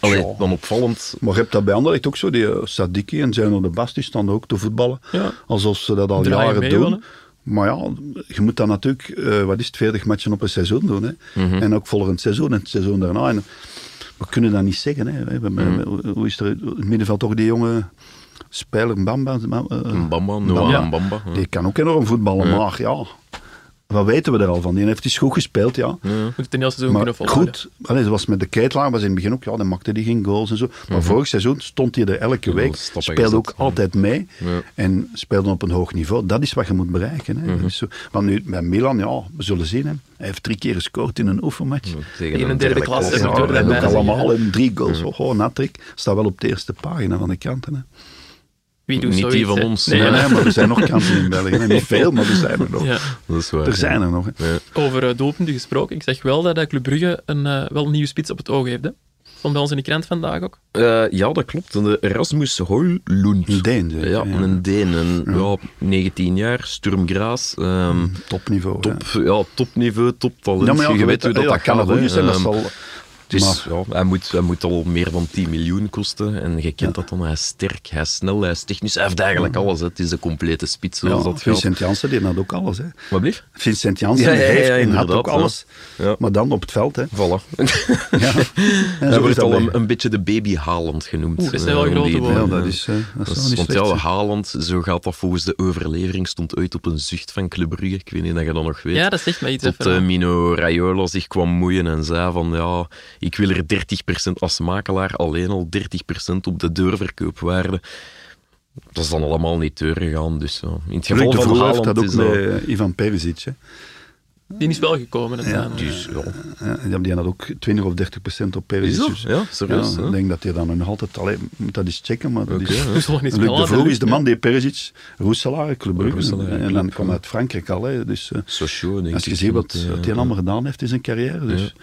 allee, Ja. dan opvallend, Maar je hebt dat bij Anderlecht ook zo, die eh, Sadiki en Zeno de Bast, die staan ook te voetballen. Ja. Alsof ze dat al jaren mee doen. wel, maar ja, je moet dan natuurlijk, eh, wat is het, 40 matchen op een seizoen doen. Hè? Mhm. En ook volgend seizoen en het seizoen daarna. En we kunnen dat niet zeggen. Hè? We Mhm. we- Hoe is er in het middenveld toch die jonge speler, eh, Bamba, Noah Ja. Mbamba. ja. Die kan ook enorm voetballen, Ja. maar ja... Wat weten we er al van? Die heeft eens goed gespeeld, ja. Ja. Moet het heel seizoen Maar kunnen volhouden. goed, allee, zoals met de Keitelaar was in het begin ook, ja, dan maakte hij geen goals en zo. Maar vorig seizoen stond hij er elke Mhm. Ja, week, speelde ook altijd mee Ja. en speelde op een hoog niveau. Dat is wat je moet bereiken. Hè. Mhm. Dat is zo. Want nu, bij Milan, ja, we zullen zien. Hè. Hij heeft drie keer gescoord in een oefenmatch. Tegen In een derde klasse. klasse, Ja, natuurlijk, en allemaal in drie goals. Oh, oh, natrik. Staat wel op de eerste pagina van de kanten. Hè. Wie doet Niet zoiets, die van hè? ons. Nee, Nee, ja. nee, maar er zijn nog kansen in België. hè. Niet [laughs] veel, maar er zijn er nog. Ja. Dat is waar. Er zijn er nog. hè. Over eh, doelpunten gesproken. Ik zeg wel dat eh, Club Brugge een, eh, wel een nieuwe spits op het oog heeft. Hè? Stond bij ons in de krant vandaag ook. Eh, ja, dat klopt. De Erasmus Hoylund. Een Deen, Ja, ja. een Deen. Een, ja. 19 jaar, Sturmgraas. ehm, Topniveau. top, hè. ja, topniveau, toptalent. Ja, maar ja, je, weet hoe dat, ja, dat kan gaat. Dat Ehm, zal, maar- ja, hij, moet, hij moet al meer dan 10 miljoen kosten. En je kent dat dan. Hij is sterk, hij is snel, hij is technisch. Hij heeft eigenlijk alles. Hè. Het is de complete spits zoals ja, dat gaat. Vincent Janssen die had ook alles. Hè. Wat blieft? Vincent Janssen Ja, ja, ja, heeft en had ook alles. Ja. Maar dan op het veld. Hè. Voilà. [laughs] Ja. Hij wordt dat al een, een beetje de baby Haaland genoemd. Oeh, dat zijn wel eh, om grote woorden. Ja, dat is, eh, dat Dat is is- wel niet want ja, Haaland, zo gaat dat volgens de overlevering, stond uit op een zucht van Club Brugge. Ik weet niet of je dat nog weet. Ja, dat zegt mij iets. Tot even. eh, Mino Raiola zich kwam moeien en zei van ja, ik wil er 30% als makelaar alleen al 30% op de deurverkoopwaarde. Dat is dan allemaal niet doorgegaan. Dus ja. in het geval Luc de van Haaland dat ook is met eh, Ivan Perisic. Hè. Die is wel gekomen. Ja. Dus, ja. Ja, die hadden ook 20 of 30 procent op Perisic. Is dat? Dus, Ja, serieus. ja, ik denk dat hij dan nog altijd... Allee, moet dat eens checken, maar dat Oké, is... ja. Dus nog niet Luc de Vroeg is de man die Perisic, Roeselaar, Club Brugge, en dan kwam uit Frankrijk al. Hè, dus eh, Sochaux, denk als je ziet wat, eh, wat hij allemaal gedaan heeft in zijn carrière, dus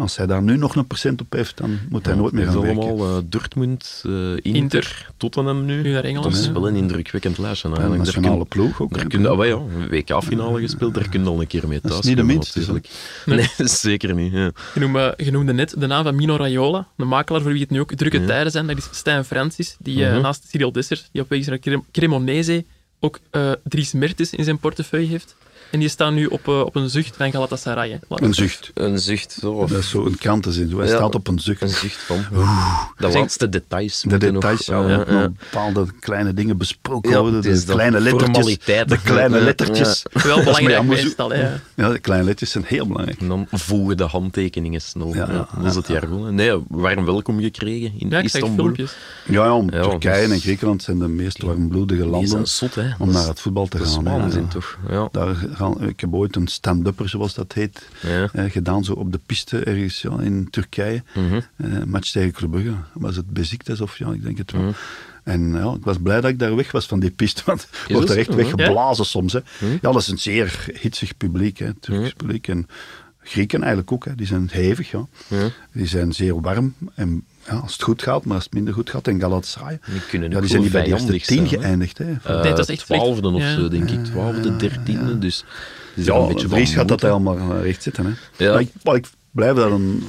als hij daar nu nog een procent op heeft, dan moet hij nooit meer Het gaan is werken. allemaal eh, Dortmund, eh, Inter, Inter. Tottenham nu. Nu naar Engeland, Dat is wel een indrukwekkend lijstje. Ja, de nationale kun- ploeg ook. Daar kun ah, ja, een WK-finale gespeeld, daar kun je al een keer mee Dat is thuis niet de minste, natuurlijk. [laughs] Nee, [laughs] zeker niet. Ja. Je noemde, je noemde net de naam van Mino Raiola, de makelaar voor wie het nu ook drukke Ja. tijden zijn. Dat is Stijn Francis, die eh, Mhm. naast Cyril Desser, die op weg is naar Crem- Cremonese, ook eh Dries Mertens in zijn portefeuille heeft. En die staan nu op, eh, op een zucht van Galatasaray. hè. Laat Een zucht. Een zucht, zo. Dat is zo een krantenzin. Zo. Hij Ja. staat op een zucht. Een zucht van. De laatste details. De moeten details, nog, ja, eh, er eh, moeten bepaalde kleine dingen besproken Ja, worden. het is De dat kleine lettertjes. formaliteiten. De kleine Ja, lettertjes. Wel belangrijk meestal. Hè. Ja, de kleine lettertjes zijn heel belangrijk. En dan voegen de handtekeningen snel. Ja, Ja, dat is ja. het jargon. Nee, warm welkom gekregen in Ja, ik zag Istanbul. filmpjes. Ja, ja, om Ja, Turkije dus- en Griekenland zijn de meest warmbloedige Die landen zijn zot, hè. om Dat naar het voetbal te Dat is gaan. hè. waanzin, Ja. toch? Ja. Daar gaan, ik heb ooit een stand-upper, zoals dat heet, Ja. eh, gedaan, zo op de piste ergens ja, in Turkije. Mhm. Eh, match tegen Club Brugge. Was het Beziktes of ja, ik denk het wel. Mhm. En ja, ik was blij dat ik daar weg was van die piste, want wordt het er echt zo? weggeblazen soms. Hè. Mhm. Ja, dat is een zeer hitsig publiek, hè, Turks Mhm. publiek. En Grieken eigenlijk ook, hè. die zijn hevig. Ja. Ja. Die zijn zeer warm. En ja, als het goed gaat, maar als het minder goed gaat, en Galatasaray, Die kunnen ja, die zijn niet bij de eerste tien geëindigd. Hè. Eh, Nee, dat is echt twaalfde of Ja. zo, denk ik. Twaalfde, dertiende. Dus zijn ja, een beetje Vries van gaat dat helemaal eh, recht zitten. Hè. Ja. Maar ik, maar ik blijf dat een,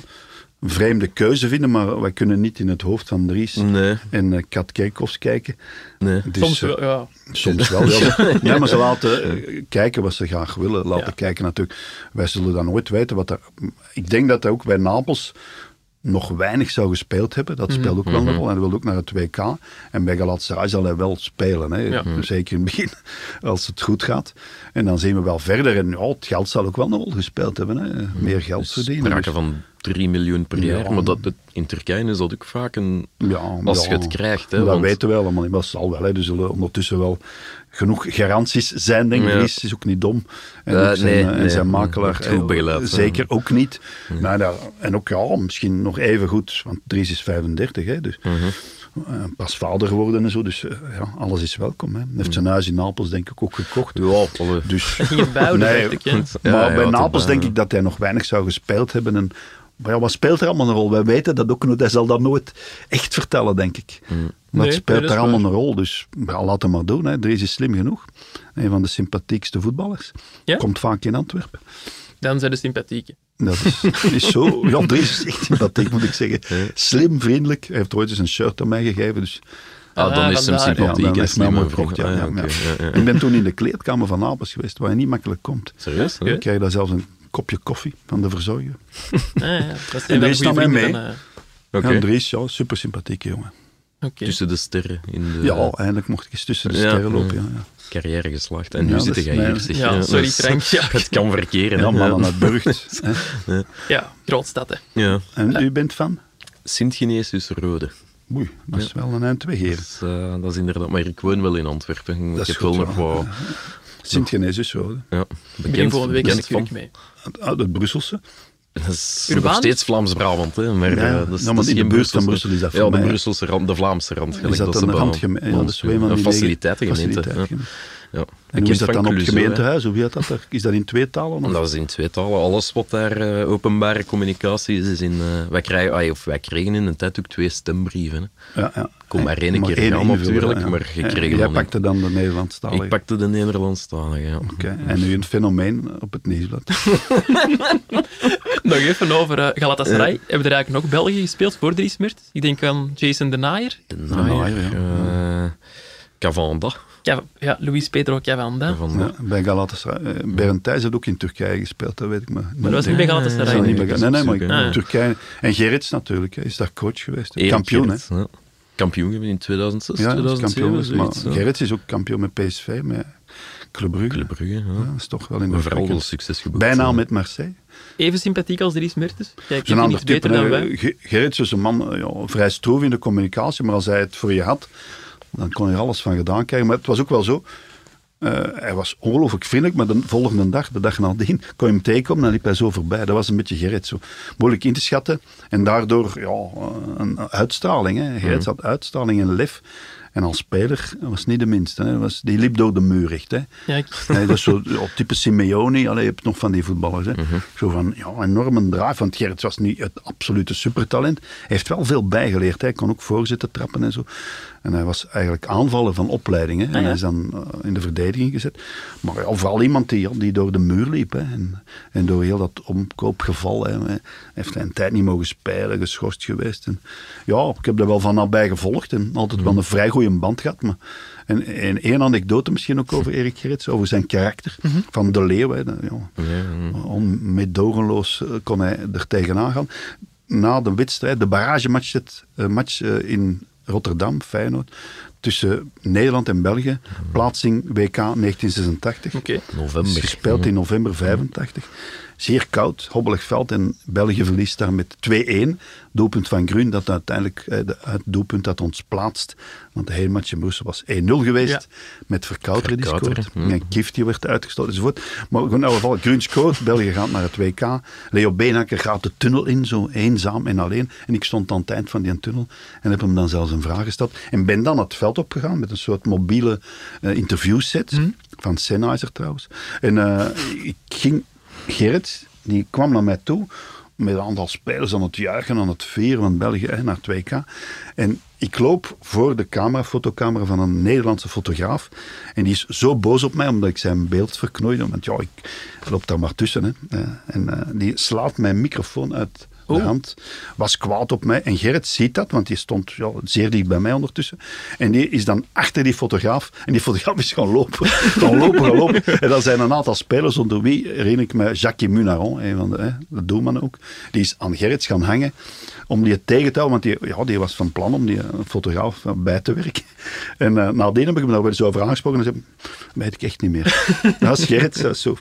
vreemde keuze vinden, maar wij kunnen niet in het hoofd van Dries Nee, en eh, Kat Kerkhoffs kijken. nee. Dus, Soms wel, ja. Soms wel, ja. [laughs] ja. maar ze laten kijken wat ze graag willen. Laten Ja. kijken natuurlijk. Wij zullen dan nooit weten wat er... Ik denk dat ook bij Napels nog weinig zou gespeeld hebben. Dat speelt ook wel een rol. Hij wil ook naar het WK. En bij Galatasaray zal hij wel spelen. Hè. Ja. Zeker in het begin, [laughs] als het goed gaat. En dan zien we wel verder. En ja, het geld zal ook wel een rol gespeeld hebben. Hè. Meer geld verdienen. Sprake Dus- van 3 miljoen per Ja. jaar. Maar dat, dat- in Turkije is dat ook vaak een... Ja, Als ja. je het krijgt, hè, dat want- weten we allemaal. Maar dat zal wel. Hè. Er zullen ondertussen wel genoeg garanties zijn, denk ik. Ja. Dries is ook niet dom. En, Eh, ook zijn, nee, eh, en nee. zijn makelaar Goed eh, zeker ook niet. Maar dat- en ook ja, misschien nog even goed, want Dries is 35, hè, dus Mhm. eh, pas vader geworden en zo. Dus eh, ja, alles is welkom. Hè. Hij heeft zijn huis in Napels denk ik ook gekocht. Ja, Dus, [laughs] ging het bouwen, Nee, [laughs] maar ja, bij Napels denk ik dat hij nog weinig zou gespeeld hebben. En, maar ja, wat speelt er allemaal een rol? Wij weten dat ook nooit. Hij zal dat nooit echt vertellen, denk ik. Maar Nee, het speelt nee, dat er allemaal waar. een rol. Dus ja, laat hem maar doen. Hè. Dries is slim genoeg. Een van de sympathiekste voetballers. Ja? Komt vaak in Antwerpen. Dan zijn de sympathieke. Dat is, [laughs] is zo. Ja, Dries is echt sympathiek, moet ik zeggen. Slim, vriendelijk. Hij heeft ooit eens een shirt aan mij gegeven. Dus Ah, dan Ah, is hem vandaar. ja, sympathiek. dan is gekocht. Ja, Ah, ja, ja. ja. Ik ben toen in de kleedkamer van Napels geweest, waar je niet makkelijk komt. Serieus? Ik krijg daar zelfs een kopje koffie van de verzorger. [laughs] Ah, ja. Dat is En Dries goede nam mij mee. van, eh. Ja, Dries, ja, super sympathieke jongen. Oké. Tussen de sterren in de Ja, eindelijk mocht ik eens tussen de Ja, sterren ja. lopen. Ja, ja. carrière geslaagd. En nu Ja, zit is jij mijn- hier. Zeg. Ja, sorry, [laughs] Frank. Ja. Het kan verkeren. Ja, hè. mannen uit Burgt. Ja, grootstad, hè. Ja. En u bent van? Sint-Genesius Rode. Oei, dat is wel een eind weg hier. Dat is, eh, dat is inderdaad... Maar ik woon wel in Antwerpen. Ik Dat is heb wel goed, nog ja. Zo. Ja, Ik begin bekend, volgende week als ik van. mee. Uit het Brusselse. Dat is Urbanus? nog steeds Vlaams-Brabant, hè. Maar, Ja, eh, dat is, Ja, maar dat is in de buurt van Brussel is dat Ja, voor de Brusselse rand, de Vlaamse rand. Is dat ze een randgemeente? Ja, dat is Een faciliteitengemeente. Ja. En is dat dan op het Clouseau, hè. gemeentehuis? Hoe heet dat? Is dat in twee talen? Of? Dat is in twee talen. Alles wat daar eh, openbare communicatie is, is in... eh, wij, krijgen, of wij kregen in een tijd ook twee stembrieven. Hè. Ja, ja. Kon maar één keer één invullen, natuurlijk, ja. maar je En kreeg Jij dan pakte dan de Nederlandstalige. Ik pakte de Nederlandstalige, ja. Oké, En nu een fenomeen op het nieuwsblad. [laughs] Nog even over eh, Galatasaray. Hebben er eigenlijk nog België gespeeld voor Dries Mertens? Ik denk aan Jason de Naaier. De Naaier, ja. Cavanda. Ja, ja, Luis Pedro Cavanda. Ja, bij Galatasaray. Eh, Berend Thijs heeft ook in Turkije gespeeld, dat weet ik maar. Maar dat was niet bij Galatasaray. is nee. niet bij- nee, nee, maar Ah. Turkije. En Gerrits natuurlijk, hè, is daar coach geweest. Erik kampioen, hè? Gerrits, ja. Kampioen geweest in 2006, Ja, dat is 2007, kampioen. Maar. Gerrits is ook kampioen met PSV, met Club Brugge. Club Brugge, ja. Ja, dat is toch wel in de vooral wel succes geboekt. Bijna ja. met Marseille. Even sympathiek als Dries Mertens. Kent een ander beter type. dan hè. wij. Ge- Gerrits is een man eh, ja, vrij stroef in de communicatie, maar als hij het voor je had, dan kon je er alles van gedaan krijgen. Maar het was ook wel zo. eh, hij was ongelooflijk vriendelijk, maar de volgende dag, de dag nadien, kon je hem tegenkomen, dan liep hij zo voorbij. Dat was een beetje Gerrit, zo moeilijk in te schatten. En daardoor ja, een uitstraling. Hè. Gerrit had uitstraling en lef. En als speler was niet de minste. Hè. Was, die liep door de muur echt. Hè. Ja, ik- Nee, dat is zo ja, type Simeone. Allee, je hebt nog van die voetballers. Hè. Zo van, ja, enorme drive. Want Gerrit was niet het absolute supertalent. Hij heeft wel veel bijgeleerd. Hè. Hij kon ook voorzitten, trappen en zo. En hij was eigenlijk aanvaller van opleiding. Hè. En ja. hij is dan eh, in de verdediging gezet. Maar ja, vooral iemand die, ja, die door de muur liep. Hè. En, en door heel dat omkoopgeval. Hè. Hij heeft hij een tijd niet mogen spelen, geschorst geweest. En, ja, ik heb er wel van nabij gevolgd. En altijd wel een vrij goede band gehad. Maar, en, en één anekdote misschien ook over Erik Gerrits. Over zijn karakter. Van de leeuw. Hè. Ja, eh, kon hij er tegenaan gaan. Na de wedstrijd, de baragematch het, eh, match, eh, in Rotterdam, Feyenoord, tussen Nederland en België, plaatsing WK 1986. Oké. November. Gespeeld in november 85. Zeer koud, hobbelig veld en België verliest daar met 2-1. Doelpunt van Grun, dat uiteindelijk eh, de, het doelpunt dat ons plaatst. Want de hele match in Brussel was 1-0 geweest. Ja. Met Verkouter die scoort. hm. En Kift die werd uitgestoten enzovoort. Maar in elk geval, Grun scoort, België gaat naar het WK. Leo Beenhakker gaat de tunnel in, zo eenzaam en alleen. En ik stond aan het eind van die tunnel en heb hem dan zelfs een vraag gesteld. En ben dan het veld opgegaan met een soort mobiele eh, interviewset. Van Sennheiser trouwens. En eh, ik ging Gerrit, die kwam naar mij toe met een aantal spelers aan het juichen, aan het vieren van België naar 2K. En ik loop voor de camera, fotocamera van een Nederlandse fotograaf. En die is zo boos op mij, omdat ik zijn beeld verknoeide. Want ja, ik loop daar maar tussen. Hè. Eh, En eh, die slaat mijn microfoon uit de hand. Was kwaad op mij. En Gerrit ziet dat, want die stond ja, zeer dicht bij mij ondertussen. En die is dan achter die fotograaf. En die fotograaf is gaan lopen. [laughs] gaan lopen, gaan lopen. En dan zijn een aantal spelers, onder wie herinner ik me Jacques Munaron, een van de, hè, de doelman ook. Die is aan Gerrit gaan hangen om die tegen te houden. Want die, ja, die was van plan om die eh, fotograaf eh, bij te werken. [laughs] En eh nadien heb ik hem daar weer zo over aangesproken. En zei, weet ik echt niet meer. dat was Gerrit. dat is zo,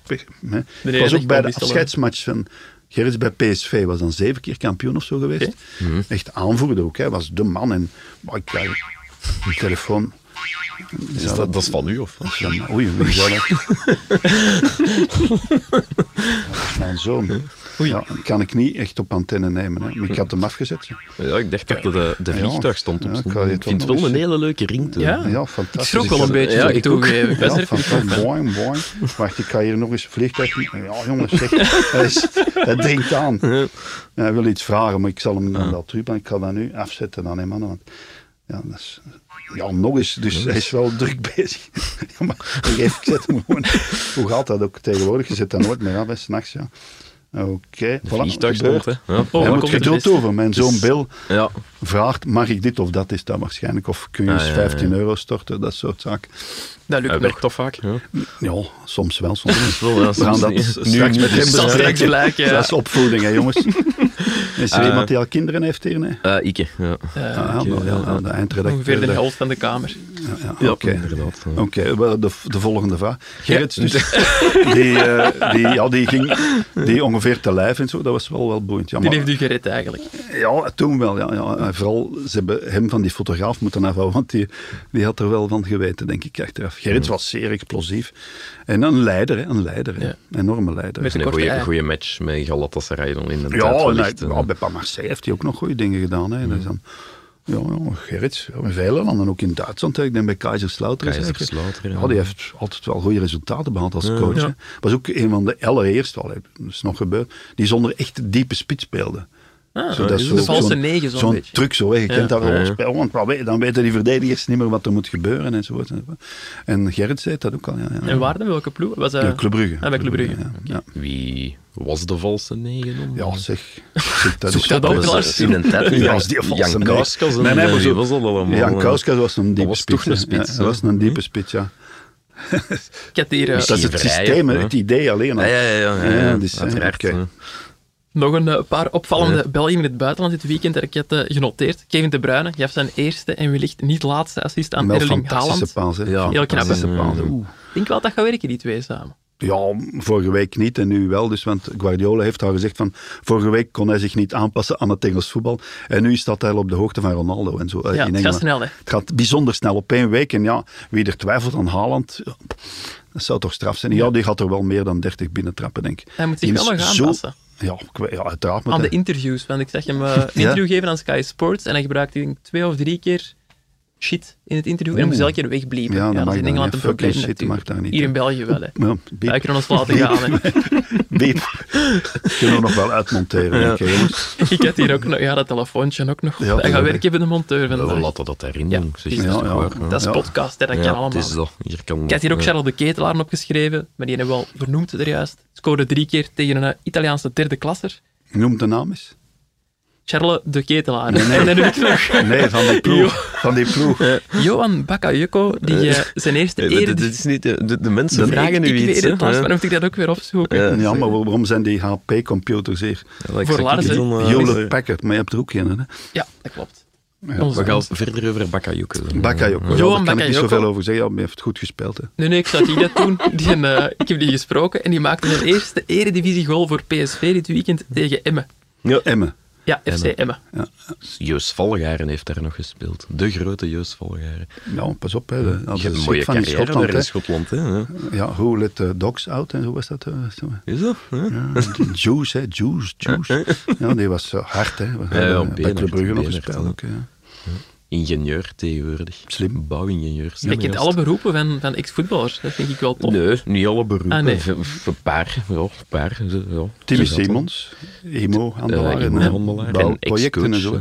hè. Nee, was ook bij de afscheidsmatch van Gerrits bij PSV. Was dan zeven keer kampioen of zo geweest. Echt aanvoerder ook. Hij was de man. En maar ik krijg een telefoon. Is dat, dat is van u, of? Ja, maar Oei, zou dat? Dat is [laughs] mijn zoon. Ja, kan ik niet echt op antenne nemen. Hè. Maar ik had hem afgezet. ja. Ja, ik dacht dat de, de vliegtuig stond op. ja, ik ik vind het wel een hele leuke ring. Ja? Ja, Ik fantastisch. schrok wel een beetje, Ja, ik ik ook. toegeven. Ik er even fantastisch. Boing, boing. Wacht, ik ga hier nog eens vliegtuig. Ja, jongens, zeg. [laughs] Hij, is, hij dringt aan. Ja, hij wil iets vragen, maar ik zal hem dan wel terug. Ik ga dat nu afzetten dan, hè, mannen. Want, ja, dat is, ja, nog eens. Dus hij is wel druk [laughs] bezig. ja, maar ik ik zet hem gewoon. Hoe gaat dat ook tegenwoordig? Je zet dat nooit meer af, s'nachts. Ja. Oké, De voilà, vliegtuig gebeurd. stond, hè. Ja. Oh, Hij moet geduld over. Mijn zoon Bill Ja. vraagt, mag ik dit of dat is dat waarschijnlijk. Of kun je Ah, eens ja, ja, ja. 15 euro storten, dat soort zaken. Dat lukt nog. werkt toch vaak? Ja. Ja, soms wel, soms niet. [laughs] Wel, ja, We gaan dat niet. straks Nu met hem bespreken. straks blijken, ja. Dat is opvoeding, hè, jongens. [laughs] Is er Eh, iemand die al kinderen heeft hier? Nee? Eh, Ikke, ja. Ja, de eindredacteur. Ongeveer de helft van de kamer. Ja, Ja, Oké, de, de volgende vraag. Gerrit, dus, [laughs] die, eh, die, ja, die ging die ongeveer te lijf en zo. Dat was wel, wel boeiend. Ja, Die maar- heeft u gered eigenlijk. Ja, toen wel. Ja, ja. Vooral, ze hebben hem van die fotograaf moeten afhouden, want die, die had er wel van geweten, denk ik, achteraf. Gerrits was zeer explosief. En een leider, hè, een leider. hè. Ja. Enorme leider. Met Een goede, match met Galatasaray dan in de Ja, wellicht, eh. ja, bij Pas Marseille heeft hij ook nog goede dingen gedaan. Hè. Dat is dan, ja, ja, Gerrits, ja, in vele landen, ook in Duitsland. Ik denk bij Kaiserslautern. Kaiserslautern, ja. Ja, die heeft altijd wel goede resultaten behaald als coach. Ja. Was ook een van de allereerste, wel, hè, dat is nog gebeurd, die zonder echt diepe spits speelde. Ah, Zo, dat is de zo- valse zo'n- negen zo'n Zo'n beetje. truc zo, hè. je kent dat Ja, wel ja. spel, want dan weten die verdedigers niet meer wat er moet gebeuren enzovoort. enzovoort. En Gerrit zei dat ook al. Ja, ja. En waar dan? Welke ploeg? Was, eh, Ja, Club Brugge. Ah, bij Club Brugge. Ja, ja. Wie was de valse negen dan? Ja, zeg. [laughs] zeg dat Zoek is dat. Dat Lars. is in een tijd Ja, als die valse Jan. Kauskas en Nee, nee, wie zo- was dat allemaal? Jan Kauskas was een diepe was spits. toch een spits, Ja, dat was een diepe spits, ja. Ik had hier [laughs] eh, Dat is het systeem, het idee alleen al. Ja, ja, ja. ja, nog een eh, paar opvallende Belgen in het buitenland dit weekend dat ik had eh, genoteerd. Kevin De Bruyne gaf zijn eerste en wellicht niet laatste assist aan Erling Haaland. paas, hè. Ja, Heel knap. Ik denk wel dat gaat werken, die twee samen. Ja, vorige week niet en nu wel. Dus, want Guardiola heeft al gezegd van vorige week kon hij zich niet aanpassen aan het Engels voetbal. En nu staat hij op de hoogte van Ronaldo en zo. eh, Ja, in het gaat Engeland. snel, hè. Het gaat bijzonder snel op één week. En ja, wie er twijfelt aan Haaland, dat zou toch straf zijn. Ja, die gaat er wel meer dan 30 binnentrappen, denk ik. Hij moet zich wel nog zo- aanpassen. Ja, ja uiteraard. Aan de interviews. Want ik zag hem eh, [laughs] een interview geven aan Sky Sports en hij gebruikte denk ik, twee of drie keer shit in het interview. En hij moest elke keer wegbliepen. Ja, Ja, dat dat mag is in dan Engeland een probleem Fucking shit natuurlijk. Hier in België wel, hè. Ja, Wij kunnen ons laten gaan, hè. [laughs] biep. [laughs] Kunnen we nog wel uitmonteren, ik, had [laughs] hier ook nog, ja, dat telefoontje ook nog. Ja, hij dat gaat weet werken bij de monteur We laten dat ja, dat is podcast, hè, dat kan allemaal. het is dat. Hier kan Ik had hier ook ja. Charles de Ketelaar opgeschreven, maar die hebben we wel vernoemd er juist. Scoorde drie keer tegen een eh, Italiaanse derde klasser. Noem de naam eens. Charles de Ketelaar. Ik nog [laughs] Nee, van die ploeg. Van die ploeg. Johan Bakayoko, die eh, zijn eerste Eh, dit- is niet, de, de- de mensen Ik- vragen nu ik iets. weet hè. het, Lars, Ja. maar dan moet ik dat ook weer opzoeken. Ja, maar waarom zijn die HP-computers hier? Ja, dat Voor Lars, ik eh, Hewlett Packard, maar je hebt er ook geen, hè? Ja, dat klopt. Ja. We gaan verder over Bakayoko. Bakayoko. Ja, Johan daar kan ik niet zoveel over zeggen. Maar hij heeft goed gespeeld. Hè. Nee, nee, ik zou die dat doen. [laughs] Die, eh, ik heb die gesproken en die maakte zijn eerste eredivisie-goal voor PSV dit weekend tegen Emmen. Ja, Emmen. Ja, FC Emmen. Joost Valgaren heeft daar nog gespeeld. De grote Joost Valgaren. Ja, pas op. Hè. Dat Je is hebt een mooie van in carrière Schotland. in Schotland. Hè? Ja. Ja, who let the dogs out en zo was dat. eh, zo. Is dat? Ja. Ja, Juice, hè. Juice, Juice. Ja, die was eh, hard, hè. We Ja, ja, bij Club Brugge nog gespeeld. ook, ja. Ingenieur tegenwoordig. Slim. Bouwingenieur. Je kent alle beroepen van, van ex-voetballers. Dat vind ik wel tof. Nee, niet alle beroepen. Ah, nee. V- v- Een paar. Ja, een paar. Ja, Timmy dat Simons, emo-handelaar. Eh, en, emo-handelaar eh, en bouwprojecten en ex-coach,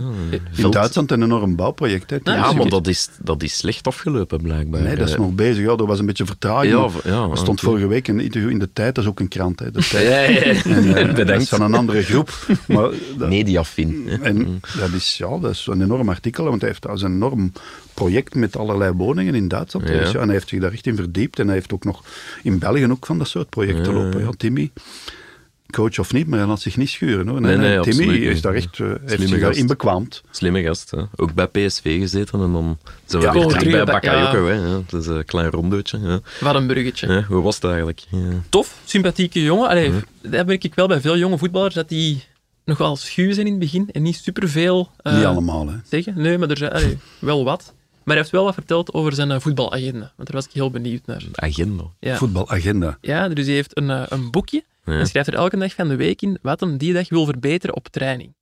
zo. In Duitsland een enorm bouwproject. Hè, Ja, maar dat is, dat is slecht afgelopen, blijkbaar. Nee, dat is Eh, nog bezig. Ja, er was een beetje vertraging. Ja, ja, er stond vorige week een interview in de tijd. Dat is ook een krant. Hè, de [laughs] tijd. Ja, ja, ja. En, eh, [laughs] dat is van een andere groep. Maar [laughs] dat, Mediafin. en dat is, ja, dat is een enorm artikel, want hij heeft dat een enorm project met allerlei woningen in Duitsland. Ja. Dus, ja, en hij heeft zich daar echt in verdiept. En hij heeft ook nog in België ook van dat soort projecten Ja. lopen. Ja, Timmy, coach of niet, maar hij laat zich niet schuren. Hoor. Nee, nee, Timmy is daar echt, eh, heeft Slimme zich gast. daarin bekwaamd. Slimme gast. Hè. Ook bij PSV gezeten en dan zijn we Ja, weer terug bij Bakayoko. hè. Ja, het is een klein rondootje. Ja. Wat een bruggetje. Ja, hoe was het eigenlijk? Ja. Tof, sympathieke jongen. Allee, Dat merk ik wel bij veel jonge voetballers, dat die nogal schuw zijn in het begin en niet superveel eh, niet allemaal, hè. zeggen. Nee, maar er zijn allee, wel wat. Maar hij heeft wel wat verteld over zijn eh, voetbalagenda. Want daar was ik heel benieuwd naar. Agenda. Ja. Voetbalagenda. Ja, dus hij heeft een, eh, een boekje Ja. en schrijft er elke dag van de week in wat hem die dag wil verbeteren op training.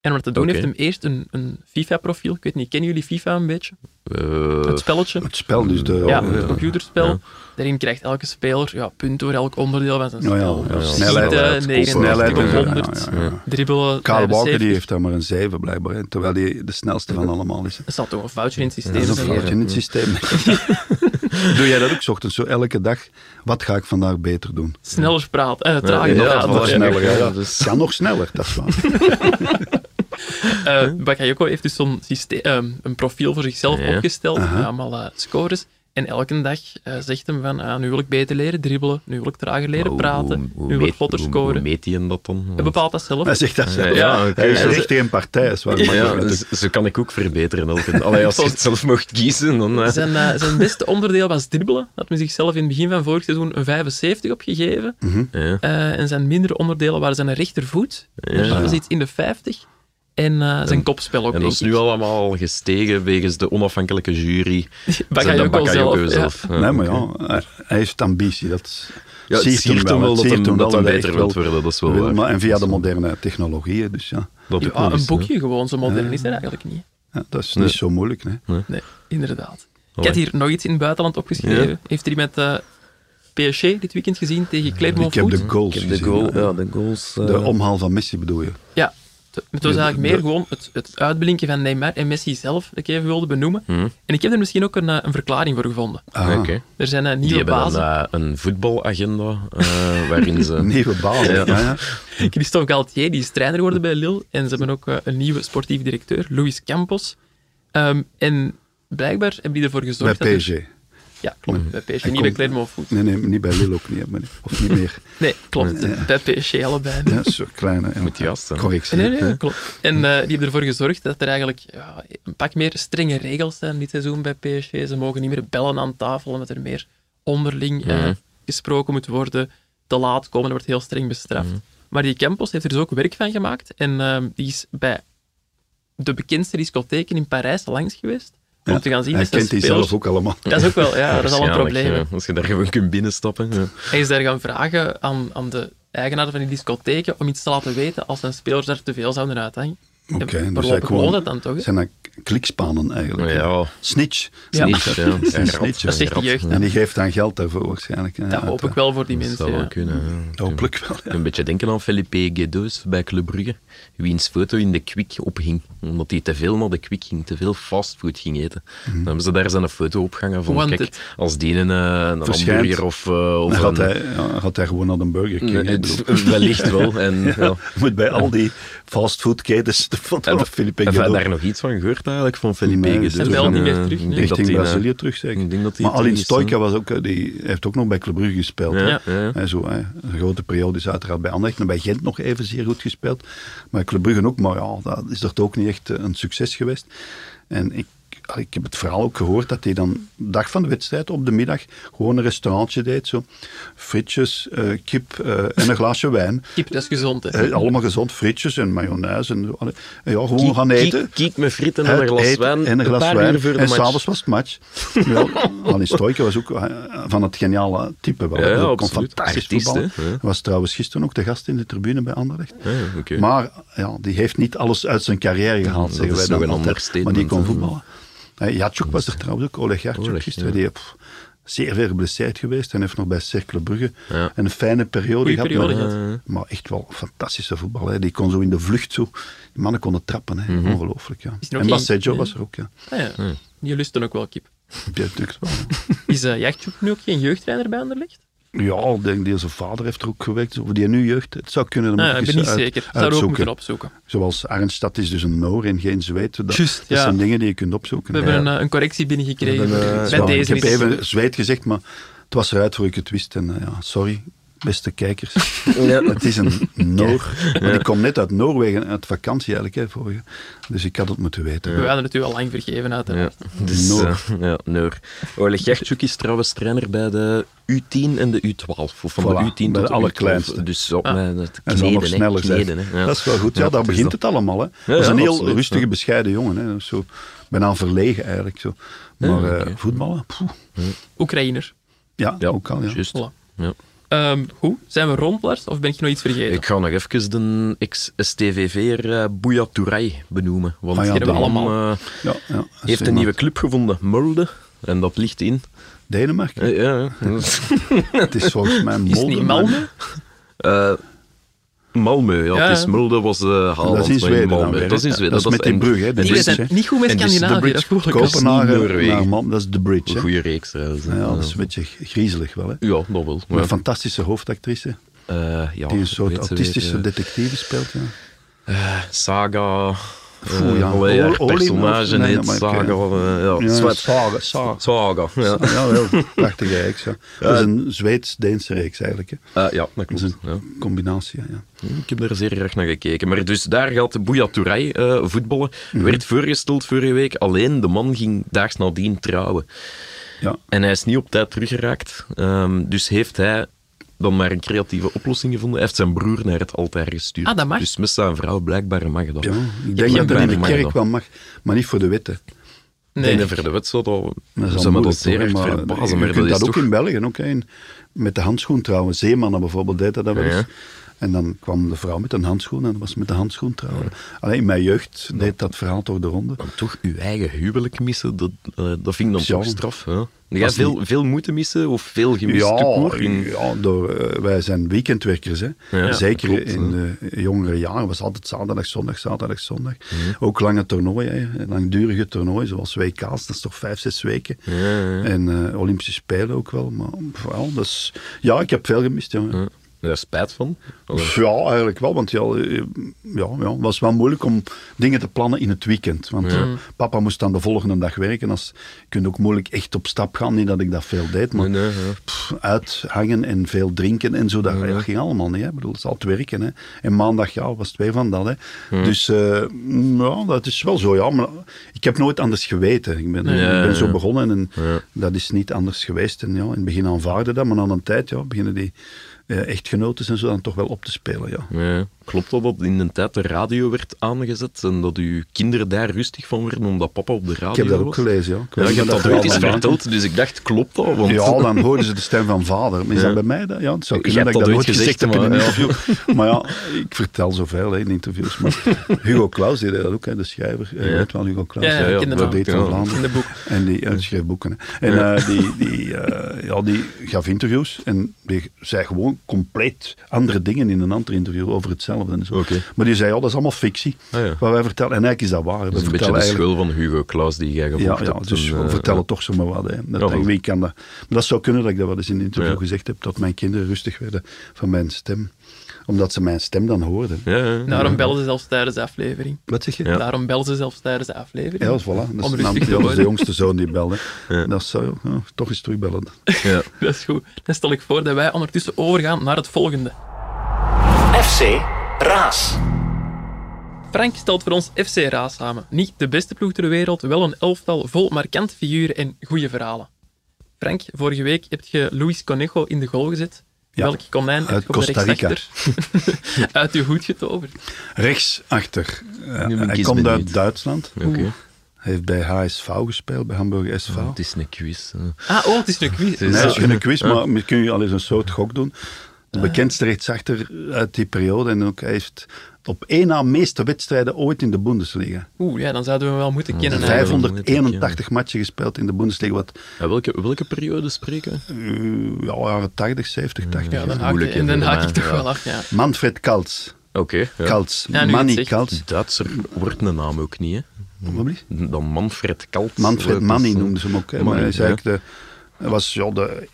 En om dat te doen heeft hem eerst een, een FIFA-profiel. Ik weet niet, kennen jullie FIFA een beetje? Eh, Het spelletje. Het spel, dus de... Ja, het computerspel. Ja. Daarin krijgt elke speler ja, punten voor elk onderdeel van zijn Ja, ja, spel. ja, Dus ja, 99 snelheid, of ja, ja, 100. ja, ja. Dribbelen, Walker die 75. heeft daar maar een 7 blijkbaar, hè, terwijl hij de snelste van allemaal is. Er zat toch een foutje in het systeem. Dat is een foutje in het systeem. [laughs] Doe jij dat ook 's ochtends zo elke dag? Wat ga ik vandaag beter doen? Sneller praten, eh, trager Ja. Nog sneller, dus- Kan nog sneller, dat is waar. [laughs] Eh, Bakayoko heeft dus zo'n systeem, ehm, een profiel voor zichzelf opgesteld, met allemaal eh, scores. En elke dag eh, zegt hem van, ah, nu wil ik beter leren dribbelen, nu wil ik trager leren hoe- praten, hoe- hoe nu wil ik vlotter hoe- scoren. Hoe meet hij dat dan? Hij bepaalt dat zelf. Hij zegt dat zelf. Ja. Hij is Ja, richting een partij. Is waar [laughs] Ja, makkelijk dus zo kan ik ook verbeteren. Elke, Allee, als je het [laughs] zelf mocht kiezen, dan... eh, Zijn, eh, zijn beste onderdeel was dribbelen. Had men zichzelf in het begin van vorig seizoen een 75 opgegeven. ja. Eh, en zijn mindere onderdelen waren zijn rechtervoet. Ja. Dus dat was iets in de 50. En eh, zijn kopspel ook, En dat is nu allemaal gestegen wegens de onafhankelijke jury. [laughs] Bakayoko Zijn de Bakayoko zelf, ja. Ja, nee, maar ja, hij, hij heeft ambitie. Dat Ja, het siert hem wel het dat hem, hem dat hem hij beter wilt wel worden, dat is wel wil, waar. maar, en via de moderne technologieën, dus ja, Dat Ja, een hè. boekje gewoon, zo modern is dat eigenlijk niet. ja dat is Nee. niet zo moeilijk. Nee. Nee, inderdaad. Ik had hier nog iets in het buitenland opgeschreven. Ja. Heeft er iemand eh PSG dit weekend gezien tegen Clermont Ik heb Foot? de goals Ik heb de goal, ja. ja, de goals. eh, De omhaal van Messi bedoel je? Ja, het was eigenlijk meer gewoon het, het uitblinken van Neymar en Messi zelf, dat ik even wilde benoemen. Mhm. En ik heb er misschien ook een, eh, een verklaring voor gevonden. Ah, Oké. Er zijn eh, Die nieuwe hebben bazen. een, eh, een voetbalagenda eh, waarin ze... [laughs] Nieuwe baas. Ja. Ja. Ja, [laughs] Christophe Galtier, die is trainer geworden bij Lille. En ze hebben ook een nieuwe sportief directeur, Luis Campos. Ehm, en blijkbaar hebben die ervoor Bij gezorgd dat... er- PSG. Ja, klopt. Bij PSG, Hij niet bij komt- Clermont. Nee, nee, niet bij Lille ook niet. maar- Of niet meer. [laughs] Nee, klopt. Bij PSG allebei. Ja, zo kleine. Ja. Moet zijn. Correctie. Nee, nee, klopt. En eh, die hebben ervoor gezorgd dat er eigenlijk ja, een pak meer strenge regels zijn dit seizoen bij PSG. Ze mogen niet meer bellen aan tafel, omdat er meer onderling eh, Mhm. gesproken moet worden. Te laat komen, dat wordt heel streng bestraft. Mhm. Maar die Campos heeft er dus ook werk van gemaakt. En ehm, die is bij de bekendste discotheken in Parijs langs geweest. Om Ja, te gaan zien Hij dat zijn kent die spelers... zelf ook allemaal. Dat is ook wel, ja, [laughs] dat is al een probleem. Als je daar gewoon kunt binnenstappen. Ja. Hij is daar gaan vragen aan, aan de eigenaren van die discotheken om iets te laten weten als zijn spelers daar te veel zouden uithangen. Oké, En dus hij gewoon- dat dan toch? hè? Zijn dat klikspanen eigenlijk? Ja, Snitch. Ja. snitch, ja. Dat is een Ja, snitch, Dat zegt de jeugd, ja. En die geeft dan geld daarvoor waarschijnlijk. Dat hoop ik wel voor die Dat mensen. zou wel kunnen. ja. Hopelijk wel. ja. Een beetje denken aan Felipe Guedeus bij Club Brugge, wiens foto in de Kwik ophing. Omdat hij te veel naar de Kwik ging, te veel fastfood ging eten. Mhm. Dan hebben ze daar zijn foto opgehangen van, Wanted. kijk, als die een, eh, een hamburger of, eh, of Dan gaat een... hij, ja, gaat hij gewoon naar de Burger King. Nee, [laughs] wellicht wel. En, [laughs] ja. Ja, moet bij al die fastfoodketens van Philippe Heb je daar nog iets van gehoord eigenlijk, van Felipe Nee, belt En, niet meer eh, terug, ik nee. denk dat Richting hij, eh, Brazilië terug, zeker. Ik denk dat Maar Alin Stoica hè. was ook, eh, die heeft ook nog bij Club Brugge gespeeld. hè. Ja, ja. Hè, zo, hè. Een grote periode is uiteraard bij Anderlecht en bij Gent nog even zeer goed gespeeld. Maar Club Brugge ook, maar ja, dat is er toch ook niet echt eh, een succes geweest. En ik, ik heb het verhaal ook gehoord dat hij dan de dag van de wedstrijd op de middag gewoon een restaurantje deed. Zo. Frietjes, eh, kip eh, en een glaasje [laughs] wijn. Kip, dat is gezond. Hè. Eh, allemaal gezond, frietjes en mayonaise. En, ja, gewoon Kiek- gaan eten. kiek- Kiek met frieten en een glas wijn. En een glas wijn. en s'avonds was het match. Alin Stoica was ook van het geniale type. Wel. Ja, ja, kon fantastisch voetballen. Ja. Hij was trouwens gisteren ook de gast in de tribune bij Anderlecht. Ja. Maar ja, die heeft niet alles uit zijn carrière gehaald, zeggen wij nog dan Maar die kon voetballen. Hey, Jatschuk was er trouwens ook, Oleg Oleg, gisteren. ja. Die pff, zeer veel geblesseerd geweest en heeft nog bij Cercle Brugge Ja. een fijne periode gehad. periode maar, gehad. maar echt wel fantastische voetbal. Hè. Die kon zo in de vlucht zo. Die mannen konden trappen. Hè. Mhm. Ongelooflijk, ja. En ja. was er ook, ja. Ah, ja. Die lusten ook wel kip. Ja, natuurlijk wel, ja. Is uh, Jachtjoek nu ook geen jeugdtrainer bij Anderlecht? Ja, ik denk die zijn vader heeft er ook gewerkt. Of die nu jeugd. Het zou kunnen. dat Ah, moet ik ben niet uit- zeker. Zouden we ook uitzoeken. moeten opzoeken. Zoals Arnstad is dus een Noor en geen Zweed. Dat, dat ja. zijn dingen die je kunt opzoeken. We hebben een, eh, een correctie binnengekregen. We hebben, eh, bij Ja, deze ik heb even zo. Zweed gezegd, maar het was eruit voor ik het wist. En eh, ja, sorry, beste kijkers. [laughs] Ja. Het is een Noor. Maar die komt net uit Noorwegen, uit vakantie eigenlijk, hè, vorige. Dus ik had het moeten weten. We hadden het u al lang vergeven, Ja, uiteraard. dus, Noor. eh, ja, Noor. Oleg Gertjuk is trouwens trainer bij de U10 en de U12. Of van Voilà, de U10 bij tot de allerkleinste. U12. Dus op Ah. met het zal kneden, nog hè, sneller zijn. kneden, hè. Ja. Dat is wel goed. Ja, Ja, daar begint dat. het allemaal. Hè. Ja, dat is ja, een heel absoluut, rustige, ja. bescheiden jongen. Hè. Zo, bijna verlegen eigenlijk. Zo. Maar Ja, eh, oké. voetballen, poeh. Oekraïner. ja, Ja, ook al. Ja. Juist. Voilà. Ja. Ehm, goed, zijn we rond, Lars? Of ben ik nog iets vergeten? Ik ga nog even de ex-STVV'er uh, Bouya Touray benoemen. Want Ah ja, die allemaal. eh, Ja, ja, heeft een nieuwe club gevonden, Molde. En dat ligt in. Denemarken. Eh, ja, ja. [laughs] Het is volgens mij [laughs] Is het Molde. niet Malmö? Eh, Malmö, ja, Ja, Het is ja. Mulde was de Haaland. Dat is in Zweden Malmö. weer, Dat is in Zweden. Dat is met die brug, hè, Die bridge, zijn hè. niet goed met Scandinavië, dat al. Kopenhagen naar dat is de bridge. Een goede reeks trouwens. hè. Ja, dat is een beetje griezelig wel. Hè. Ja, dat wel. Een fantastische hoofdactrice, Eh, ja, die een soort autistische weer, detectieve speelt. Ja. eh, Saga. Oeh, ja. Allee, Ol- Olin personage nee, heet Saga. eh, eh, ja, Ja, zwart. Saga, Saga. Saga, ja. Ja, wel, prachtige reeks. Ja. [laughs] Dat is een Zweeds-Deense reeks eigenlijk. Hè. Eh, ja, dat Dat is klopt. een Ja. combinatie. Ja, ja. Ik heb er zeer erg naar gekeken. Maar dus daar gaat Bouya Touray eh, voetballen. Mhm. Werd voorgesteld vorige week. Alleen de man ging daags nadien trouwen. Ja. En hij is niet op tijd teruggeraakt. Ehm, dus heeft hij dan maar een creatieve oplossing gevonden. Hij heeft zijn broer naar het altaar gestuurd. Ah, dat mag? Dus met zijn vrouw blijkbaar mag dat. Ja, ik denk dat dat in de kerk wel mag, maar niet voor de wetten. Nee. Nee, voor de wet zou dat, Dat zou me dat zeer maar verbazen. je Maar kunt dat is dat ook in België, ook, hè, in- met de handschoen trouwen. Zeemannen bijvoorbeeld deden dat wel eens. En dan kwam de vrouw met een handschoen en was met de handschoen trouwen. Alleen in mijn jeugd deed dat verhaal door de ronde. Dan toch uw eigen huwelijk missen, dat, eh, dat vind ik dan toch straf. Hè? Jij veel, niet- veel moeten missen of veel gemist Ja, in- ja door, eh, wij zijn weekendwerkers. Hè. Ja, Zeker klopt, in de jongere jaren was altijd zaterdag, zondag, zaterdag, zondag. Mhm. Ook lange toernooien, hè. langdurige toernooien, zoals WK's, dat is toch vijf, zes weken. Ja. En eh, Olympische Spelen ook wel. Maar vooral, dus, ja, ik heb veel gemist. Ja. Daar spijt van. Ja, eigenlijk wel, want ja, eh, ja, ja, het was wel moeilijk om dingen te plannen in het weekend. Want eh, papa moest dan de volgende dag werken. Als, je kunt ook moeilijk echt op stap gaan, niet dat ik dat veel deed, maar Nee, nee, ja. pff, uithangen en veel drinken en zo, dat, ging allemaal niet. Hè. Ik bedoel, het is altijd werken. Hè. En maandag ja, was het weer van dat. Hè. Dus eh, ja, dat is wel zo, ja. Maar ik heb nooit anders geweten. Ik ben, Ja, ik ben zo begonnen en dat is niet anders geweest. En ja, in het begin aanvaarde dat, maar na een tijd ja, beginnen die eh, echtgenoten en zo dan toch wel op te spelen. Ja. Ja. Klopt dat dat in de tijd de radio werd aangezet en dat uw kinderen daar rustig van werden omdat papa op de radio Ik heb dat ook was? gelezen, ja. Ik Ja, je hebt dat ooit eens verteld, dus ik dacht, klopt dat? Want... Ja, dan hoorden ze de stem van vader. Maar is Ja. dat bij mij? Dat? Ja, het zou Je kunnen dat ik dat dat ooit nooit gezegd, heb in een interview. [laughs] Maar ja, ik vertel zoveel hè, in interviews. Maar [laughs] Hugo Claus deed dat ook, hè, de schrijver. Je Ja. weet wel, Hugo Claus. Ja, ja, hè, ik ken de de naam. Beter van Ja. Vlaanderen. In de boek. En die uh, schreef boeken. hè. En eh, die, die, eh, ja, die gaf interviews en die zei gewoon compleet andere dingen in een ander interview over hetzelfde. En zo. Maar die zei, ja, dat is allemaal fictie. Ah, ja. Wat wij vertellen. En eigenlijk is dat waar. Is een beetje de eigenlijk- schul van Hugo Claus die jij gevolgd ja, ja, hebt. dus en, we eh, vertellen toch zomaar wat. Hè. Dat, denk, wie kan dat? Maar dat zou kunnen dat ik dat wel eens in een interview gezegd heb, dat mijn kinderen rustig werden van mijn stem. Omdat ze mijn stem dan hoorden. Ja, ja, ja. Daarom bellen ze zelfs tijdens de aflevering. Wat zeg je? Ja. Daarom bellen ze zelfs tijdens de aflevering. Ja, voilà. Dat Om is, is de worden. jongste zoon die belde. Ja. Dat zou ja, toch eens terugbellen. Ja. [laughs] Dat is goed. Dan stel ik voor dat wij ondertussen overgaan naar het volgende. FC Raas. Frank stelt voor ons FC Raas samen. Niet de beste ploeg ter wereld, wel een elftal vol markante figuren en goede verhalen. Frank, vorige week heb je Luis Conejo in de goal gezet. Ja, Welk konijn heb uit Costa Rica. rechtsachter [laughs] uit uw hoed getoverd? Rechtsachter. Uh, ik hij komt uit. Duitsland. Oké. Hij heeft bij HSV gespeeld, bij Hamburg SV. Het is een quiz. Ah, oh, het is een quiz. [laughs] Het is- Nee, dat is Ja. geen quiz, [laughs] maar misschien kun je al eens een soort gok doen. De bekendste rechtsachter uit die periode. En ook, hij heeft op één na meeste wedstrijden ooit in de Bundesliga. Oeh, ja, dan zouden we hem wel moeten kennen. hè. 581 matchen gespeeld in de Bundesliga. Wat Ja, welke, welke periode spreken? uh, ja, jaren 80, 70, 80. Ja, dan haak, moeilijk, en dan haak ik toch wel af, ja. Manfred Kaltz. Oké. ja. Kaltz. Manny. Kaltz. Duitser wordt een naam ook niet, hè? Dan Manfred Kalt. Manfred Manny noemden ze hem ook. hè. Maar hij, is ja. eigenlijk de, was ja, de,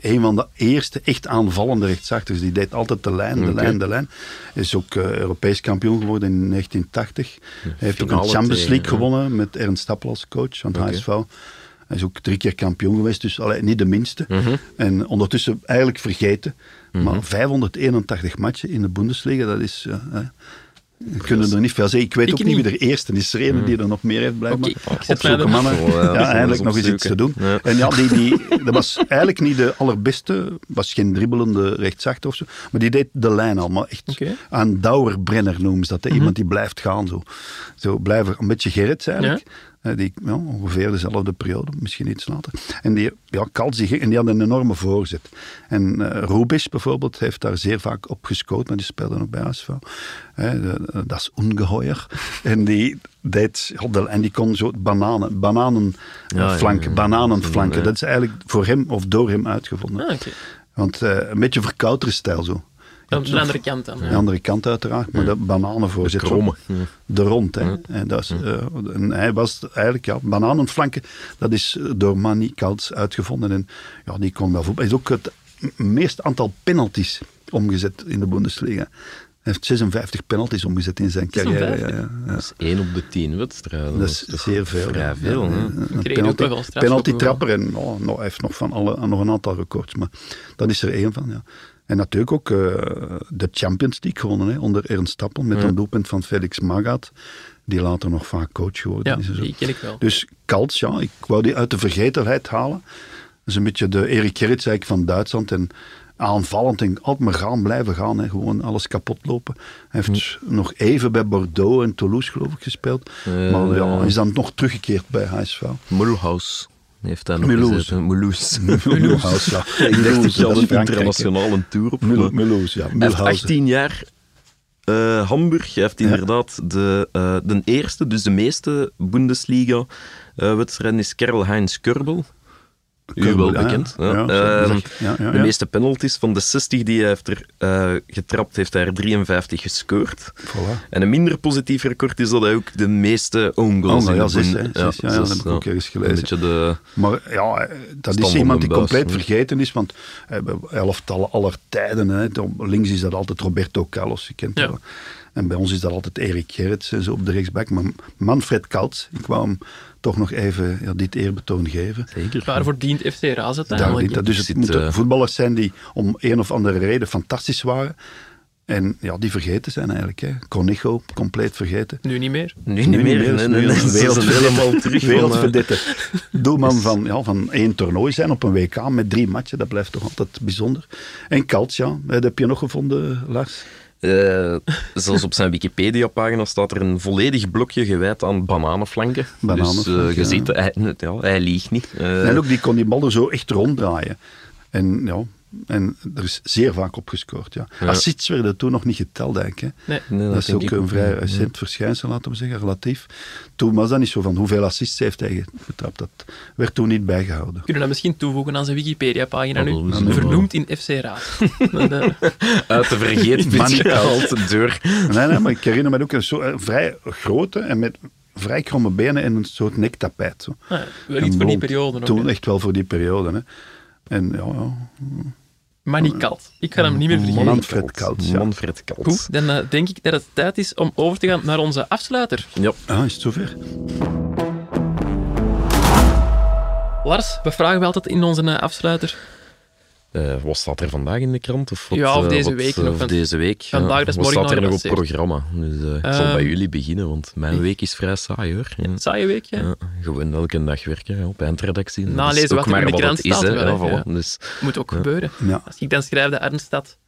een van de eerste echt aanvallende rechtsachters. Die deed altijd de lijn, de lijn, de lijn. Is ook eh, Europees kampioen geworden in 1980. Hij heeft ook een Champions tegen, League ja. gewonnen met Ernst Stappel als coach van Oké. HSV. Hij is ook drie keer kampioen geweest, dus allee, niet de minste. Mhm. En ondertussen eigenlijk vergeten. Maar 581 matchen in de Bundesliga, dat is... eh, hè. We kunnen er niet veel zeggen. Ik weet Ik ook niet wie er eerste is. Er een die er nog meer heeft, blijkbaar. Opzoeken, er- mannen. Oh, ja, eens nog eens iets te doen. Ja. En ja, die, die, [laughs] dat was eigenlijk niet de allerbeste, was geen dribbelende rechtsachter of zo, maar die deed de lijn al, maar echt Oké. aan Dauerbrenner noemen ze dat. hè. Iemand die blijft gaan zo. Zo blijven, een beetje Gerrits eigenlijk. Die, ja, ongeveer dezelfde periode, misschien iets later. En die, ja, die, en die had een enorme voorzet. En eh Rubis bijvoorbeeld heeft daar zeer vaak op gescoord, maar die speelde ook bij. Hè, de- dat is ongeheuer. [laughs] en die deed, en die kon zo bananen, bananen Ja, ja, flanken, ja. Dat is eigenlijk voor hem of door hem uitgevonden. Ah. Want eh, een beetje verkoutere stijl zo. Aan de andere kant dan. De andere kant uiteraard, maar de kromme. zo. De rond, hè. En, dat is, eh, en hij was eigenlijk, ja, bananenflanken, dat is door Manny Kaltz uitgevonden. En ja, die kon wel voetbal. Hij is ook het meest aantal penalties omgezet in de Bundesliga. Hij heeft 56 penalties omgezet in zijn carrière. Ja, 56? ja. Dat is één op de tien wedstrijden. Dat is zeer veel. Vrij ja. veel, Ja, penalty, penalty trapper en oh, nou, hij heeft nog, van alle, nog een aantal records, maar dat is er één van. Ja. En natuurlijk ook eh, de Champions League gewonnen hè, onder Ernst Stappel met een doelpunt van Felix Magath, die later nog vaak coach geworden Ja, is. en zo. die ken ik wel. Dus Kaltz, ja, ik wou die uit de vergetelheid halen. Dat is een beetje de Erik Gerrits eigenlijk van Duitsland. En aanvallend en altijd maar gaan blijven gaan. Hè. Gewoon alles kapot lopen. Hij heeft nog even bij Bordeaux en Toulouse, geloof ik, gespeeld. Eh, maar ja, is dan nog teruggekeerd bij HSV. Mulhouse heeft daar nog Mulhouse. Mulhouse. Mulhouse, ja. Ik dacht dat je al dat is een internationale tour op Mulhouse, ja. Hij heeft Mulhouse. 18 jaar eh, Hamburg. Hij heeft inderdaad de, eh, de eerste, dus de meeste Bundesliga-wedstrijden is Karl-Heinz Körbel. U wel bekend. ja. Ja. Ja, zo- Ehm, ja, ja, De meeste penalties van de 60 die hij heeft er eh, getrapt, heeft hij er 53 gescoord. Voilà. En een minder positief record is dat hij ook de meeste own goals Oh, in ja, zes, ja, ja, dat heb ik ook ergens Een gelezen. beetje de... Maar ja, eh, dat is iemand die buis, compleet vergeten is. Want we hebben elftallen aller tijden. Hè. Links is dat altijd Roberto Carlos, je kent Ja. dat. En bij ons is dat altijd Erik Gerrits zo op de rechtsback. Maar Manfred Kaltz, ik wou hem toch nog even ja, dit eerbetoon geven. Zeker. Waarvoor dient FC Raas uiteindelijk? dient dat. Dus het moeten eh, voetballers zijn die om een of andere reden fantastisch waren. En ja, die vergeten zijn eigenlijk. Hè. Conejo, compleet vergeten. Nu niet meer. Nu niet meer. [laughs] dat is Nee, nee, nee. zijn wereldverdette. helemaal terug van, eh, Wereldverdette. [laughs] Doelman van, ja, van één toernooi zijn op een WK met drie matchen. Dat blijft toch altijd bijzonder. En Kaltz, ja. Dat heb je nog gevonden, Lars? Eh, zelfs op zijn Wikipedia-pagina staat er een volledig blokje gewijd aan bananenflanken. Bananenflanken, dus eh, je ziet, hij, ja, hij liegt niet. Eh, En ook die kon die bal er zo echt ronddraaien. En ja, en er is zeer vaak op gescoord. Ja. Ja. Assists werden toen nog niet geteld, eigenlijk. Hè. Nee. nee, Dat is denk ook ik een vrij recent verschijnsel, laten we zeggen, relatief. Toen was dat niet zo van hoeveel assists heeft hij getrapt. Dat werd toen niet bijgehouden. Kunnen we dat misschien toevoegen aan zijn Wikipedia-pagina nu? Vernoemd in FC Raas. [laughs] Dat, eh, Uit de vergeetput gehaald door. Nee, nee, maar ik herinner me ook een zo, eh, vrij grote en met vrij kromme benen en een soort nektapijt. Zo. ah, wel En iets voor die periode. nog, Toen echt wel voor die periode. Hè. En ja, ja, Maar niet kalt. Ik ga hem niet meer vergeten. Manfred Kaltz, ja. Manfred Kaltz. Goed, dan eh, denk ik dat het tijd is om over te gaan naar onze afsluiter. Ja. Ah, is het zover? Lars, we vragen wel altijd in onze eh, afsluiter. Eh, wat staat er vandaag in de krant? Of wat, Ja, of eh, deze wat, week eh, nog, Of want deze week. vandaag, dat is wat morgen staat er nog nog op programma? Dus eh, ik zal Ehm, bij jullie beginnen, want mijn week is vrij saai hoor. Ja. Saaie week, ja. Ja, gewoon elke dag werken ja, op eindredactie. Dat Nalezen wat er in maar de krant is, staat wel, Ja. Dus, Moet ook gebeuren. Ja. Als ik dan schrijf dat Ernstad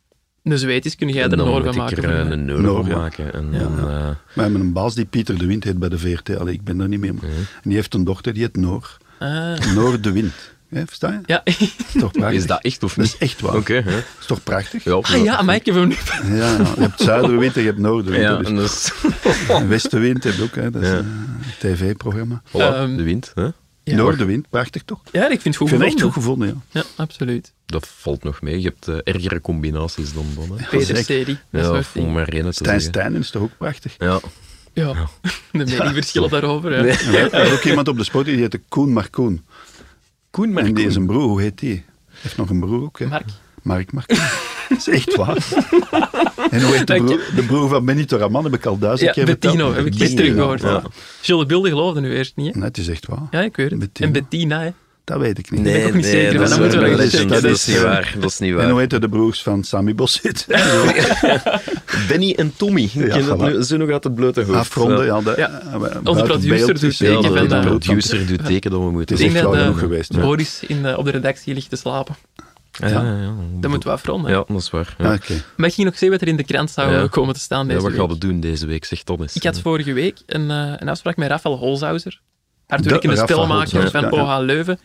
een zweet is, kun jij er dan een oor moet van ik maken. er eh, een euro Noor, van ja. maken. En Ja, ja. eh, We hebben een baas die Pieter de Wind heet bij de VRT. Allee, ik ben daar niet meer. En die heeft een dochter die heet Noor. Ah. Noor de Wind. Versta je? Ja. Is toch prachtig? is dat echt of Dat niet? is echt waar. Oké, is toch prachtig? ja, Ah ja, maar ik heb hem nu. Ja, ja. Je hebt zuidenwind en je hebt noordenwind. Ja, dus. en dus, En westenwind heb je ook. Hè. Dat is Ja. een tv-programma. Ehm, de wind. Hè. Ja. Noordenwind, prachtig toch? Ja, ik vind het goed Ik vind het echt goed gevonden. gevonden, ja. Ja, absoluut. Dat valt nog mee. Je hebt eh, ergere combinaties dan dan. Hè. Peter zeker. serie. Dat Ja, om maar Stijn zeggen. Stijn is toch ook prachtig? Ja. Ja, [laughs] de meningsverschillen daarover. Ja. Nee. En we hebben ook iemand op de sport die heette Koen Marcoen. Koen En die is een broer, hoe heet die? Heeft nog een broer ook, hè? Mark. Mark Marcoen. [laughs] Dat is echt waar. En hoe heet de broer, de broer van Benito Raman? Heb ik al duizend Ja, keer Bettino, verteld. heb ik gisteren gehoord. ja. Jules de Bilde geloofde nu eerst niet, hè? Nee, het is echt waar. Ja, ik weet het. Bettino. En Bettina, hè. Dat weet ik niet. ben ik ook niet zeker dat, van. is Dat we waar, dat, is, checken. dat is niet waar. Dat is niet En waar. hoe heet de broers van Sammy Bossit? [laughs] Benny en Tommy. Ik Ja, voilà. nu zo nog uit het blote hoofd. Afronden, ja. De, Ja. eh, Onze producer doet teken Ja, de, producer doet teken dat we moeten Het is Ik echt denk dat genoeg eh, geweest. Ja. Boris in de, op de redactie ligt te slapen. Ja, ja, ja. Dat moeten we afronden. Ja, dat is waar. Ja. Ah, Oké. Maar ik ging nog zeggen wat er in de krant zou Ja. komen te staan Ja, deze wat gaan week. we doen deze week? Zeg dat eens. Ik had vorige week een, eh, een afspraak met Rafael Holzhauser, hardwerkende Rafael spelmaker van ja, ja. OH Leuven.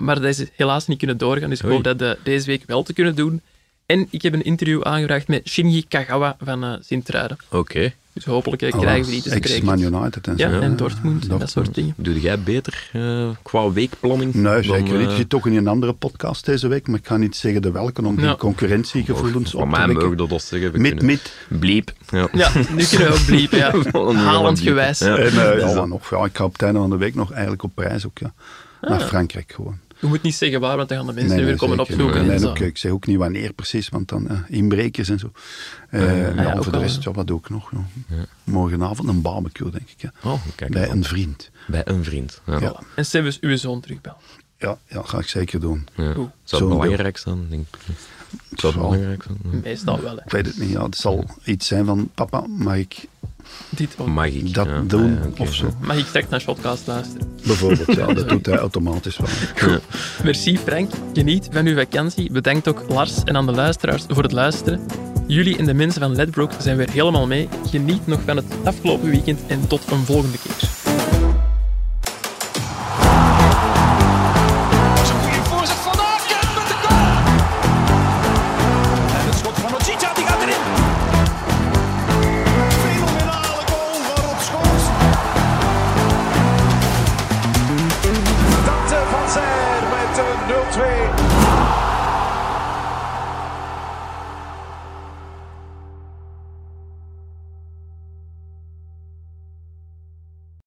Maar dat is helaas niet kunnen doorgaan, dus ik hoop dat eh, deze week wel te kunnen doen. En ik heb een interview aangevraagd met Shinji Kagawa van eh Sint-Truiden. Oké. Dus hopelijk eh, Oh, krijgen we die te spreken. Ex-Man United en zo. Ja, en Dortmund en dat soort dingen. Doe jij beter eh, qua weekplanning? Nee, dan, zeker niet. Je zit toch in een andere podcast deze week, maar ik ga niet zeggen de welke, om Ja. geen concurrentiegevoelens Van op te mij wekken. mogen dat zeggen. Mit, mit. Bliep. Ja. Ja, nu kunnen we ook bliepen, ja. [laughs] Halend bliep. gewijs. Ja. En, eh, ja, nog, ja, ik ga op het einde van de week nog eigenlijk op reis ook, ja. Ah. Naar Frankrijk gewoon. Je moet niet zeggen waar, want dan gaan de mensen Nee, weer komen zeker. opzoeken. Nee, en ook, ik zeg ook niet wanneer precies, want dan eh, inbrekers en zo. Eh, ja, ja, ook voor de rest, ja, wat doe ik nog? Ja. Morgenavond een barbecue, denk ik. Ja. Oh, kijk Bij een vriend. Bij een vriend. Ja. Ja. En Sebus, uw zoon terugbellen. Ja, ja, ga ik zeker doen. Ja. Zou het belangrijk zijn? Denk ik. Zou het belangrijk zijn? Ja. Meestal wel, hè. Ik weet het niet, ja, het zal iets zijn van, papa, mag ik Dit ook. Mag ik? dat Ja, doen ah ja, of zo. Mag ik straks naar Shotcast luisteren? Bijvoorbeeld, ja, dat [laughs] doet hij automatisch wel. Merci Frank, geniet van uw vakantie. Bedankt ook Lars en aan de luisteraars voor het luisteren. Jullie en de mensen van Ledbroke zijn weer helemaal mee. Geniet nog van het afgelopen weekend en tot een volgende keer.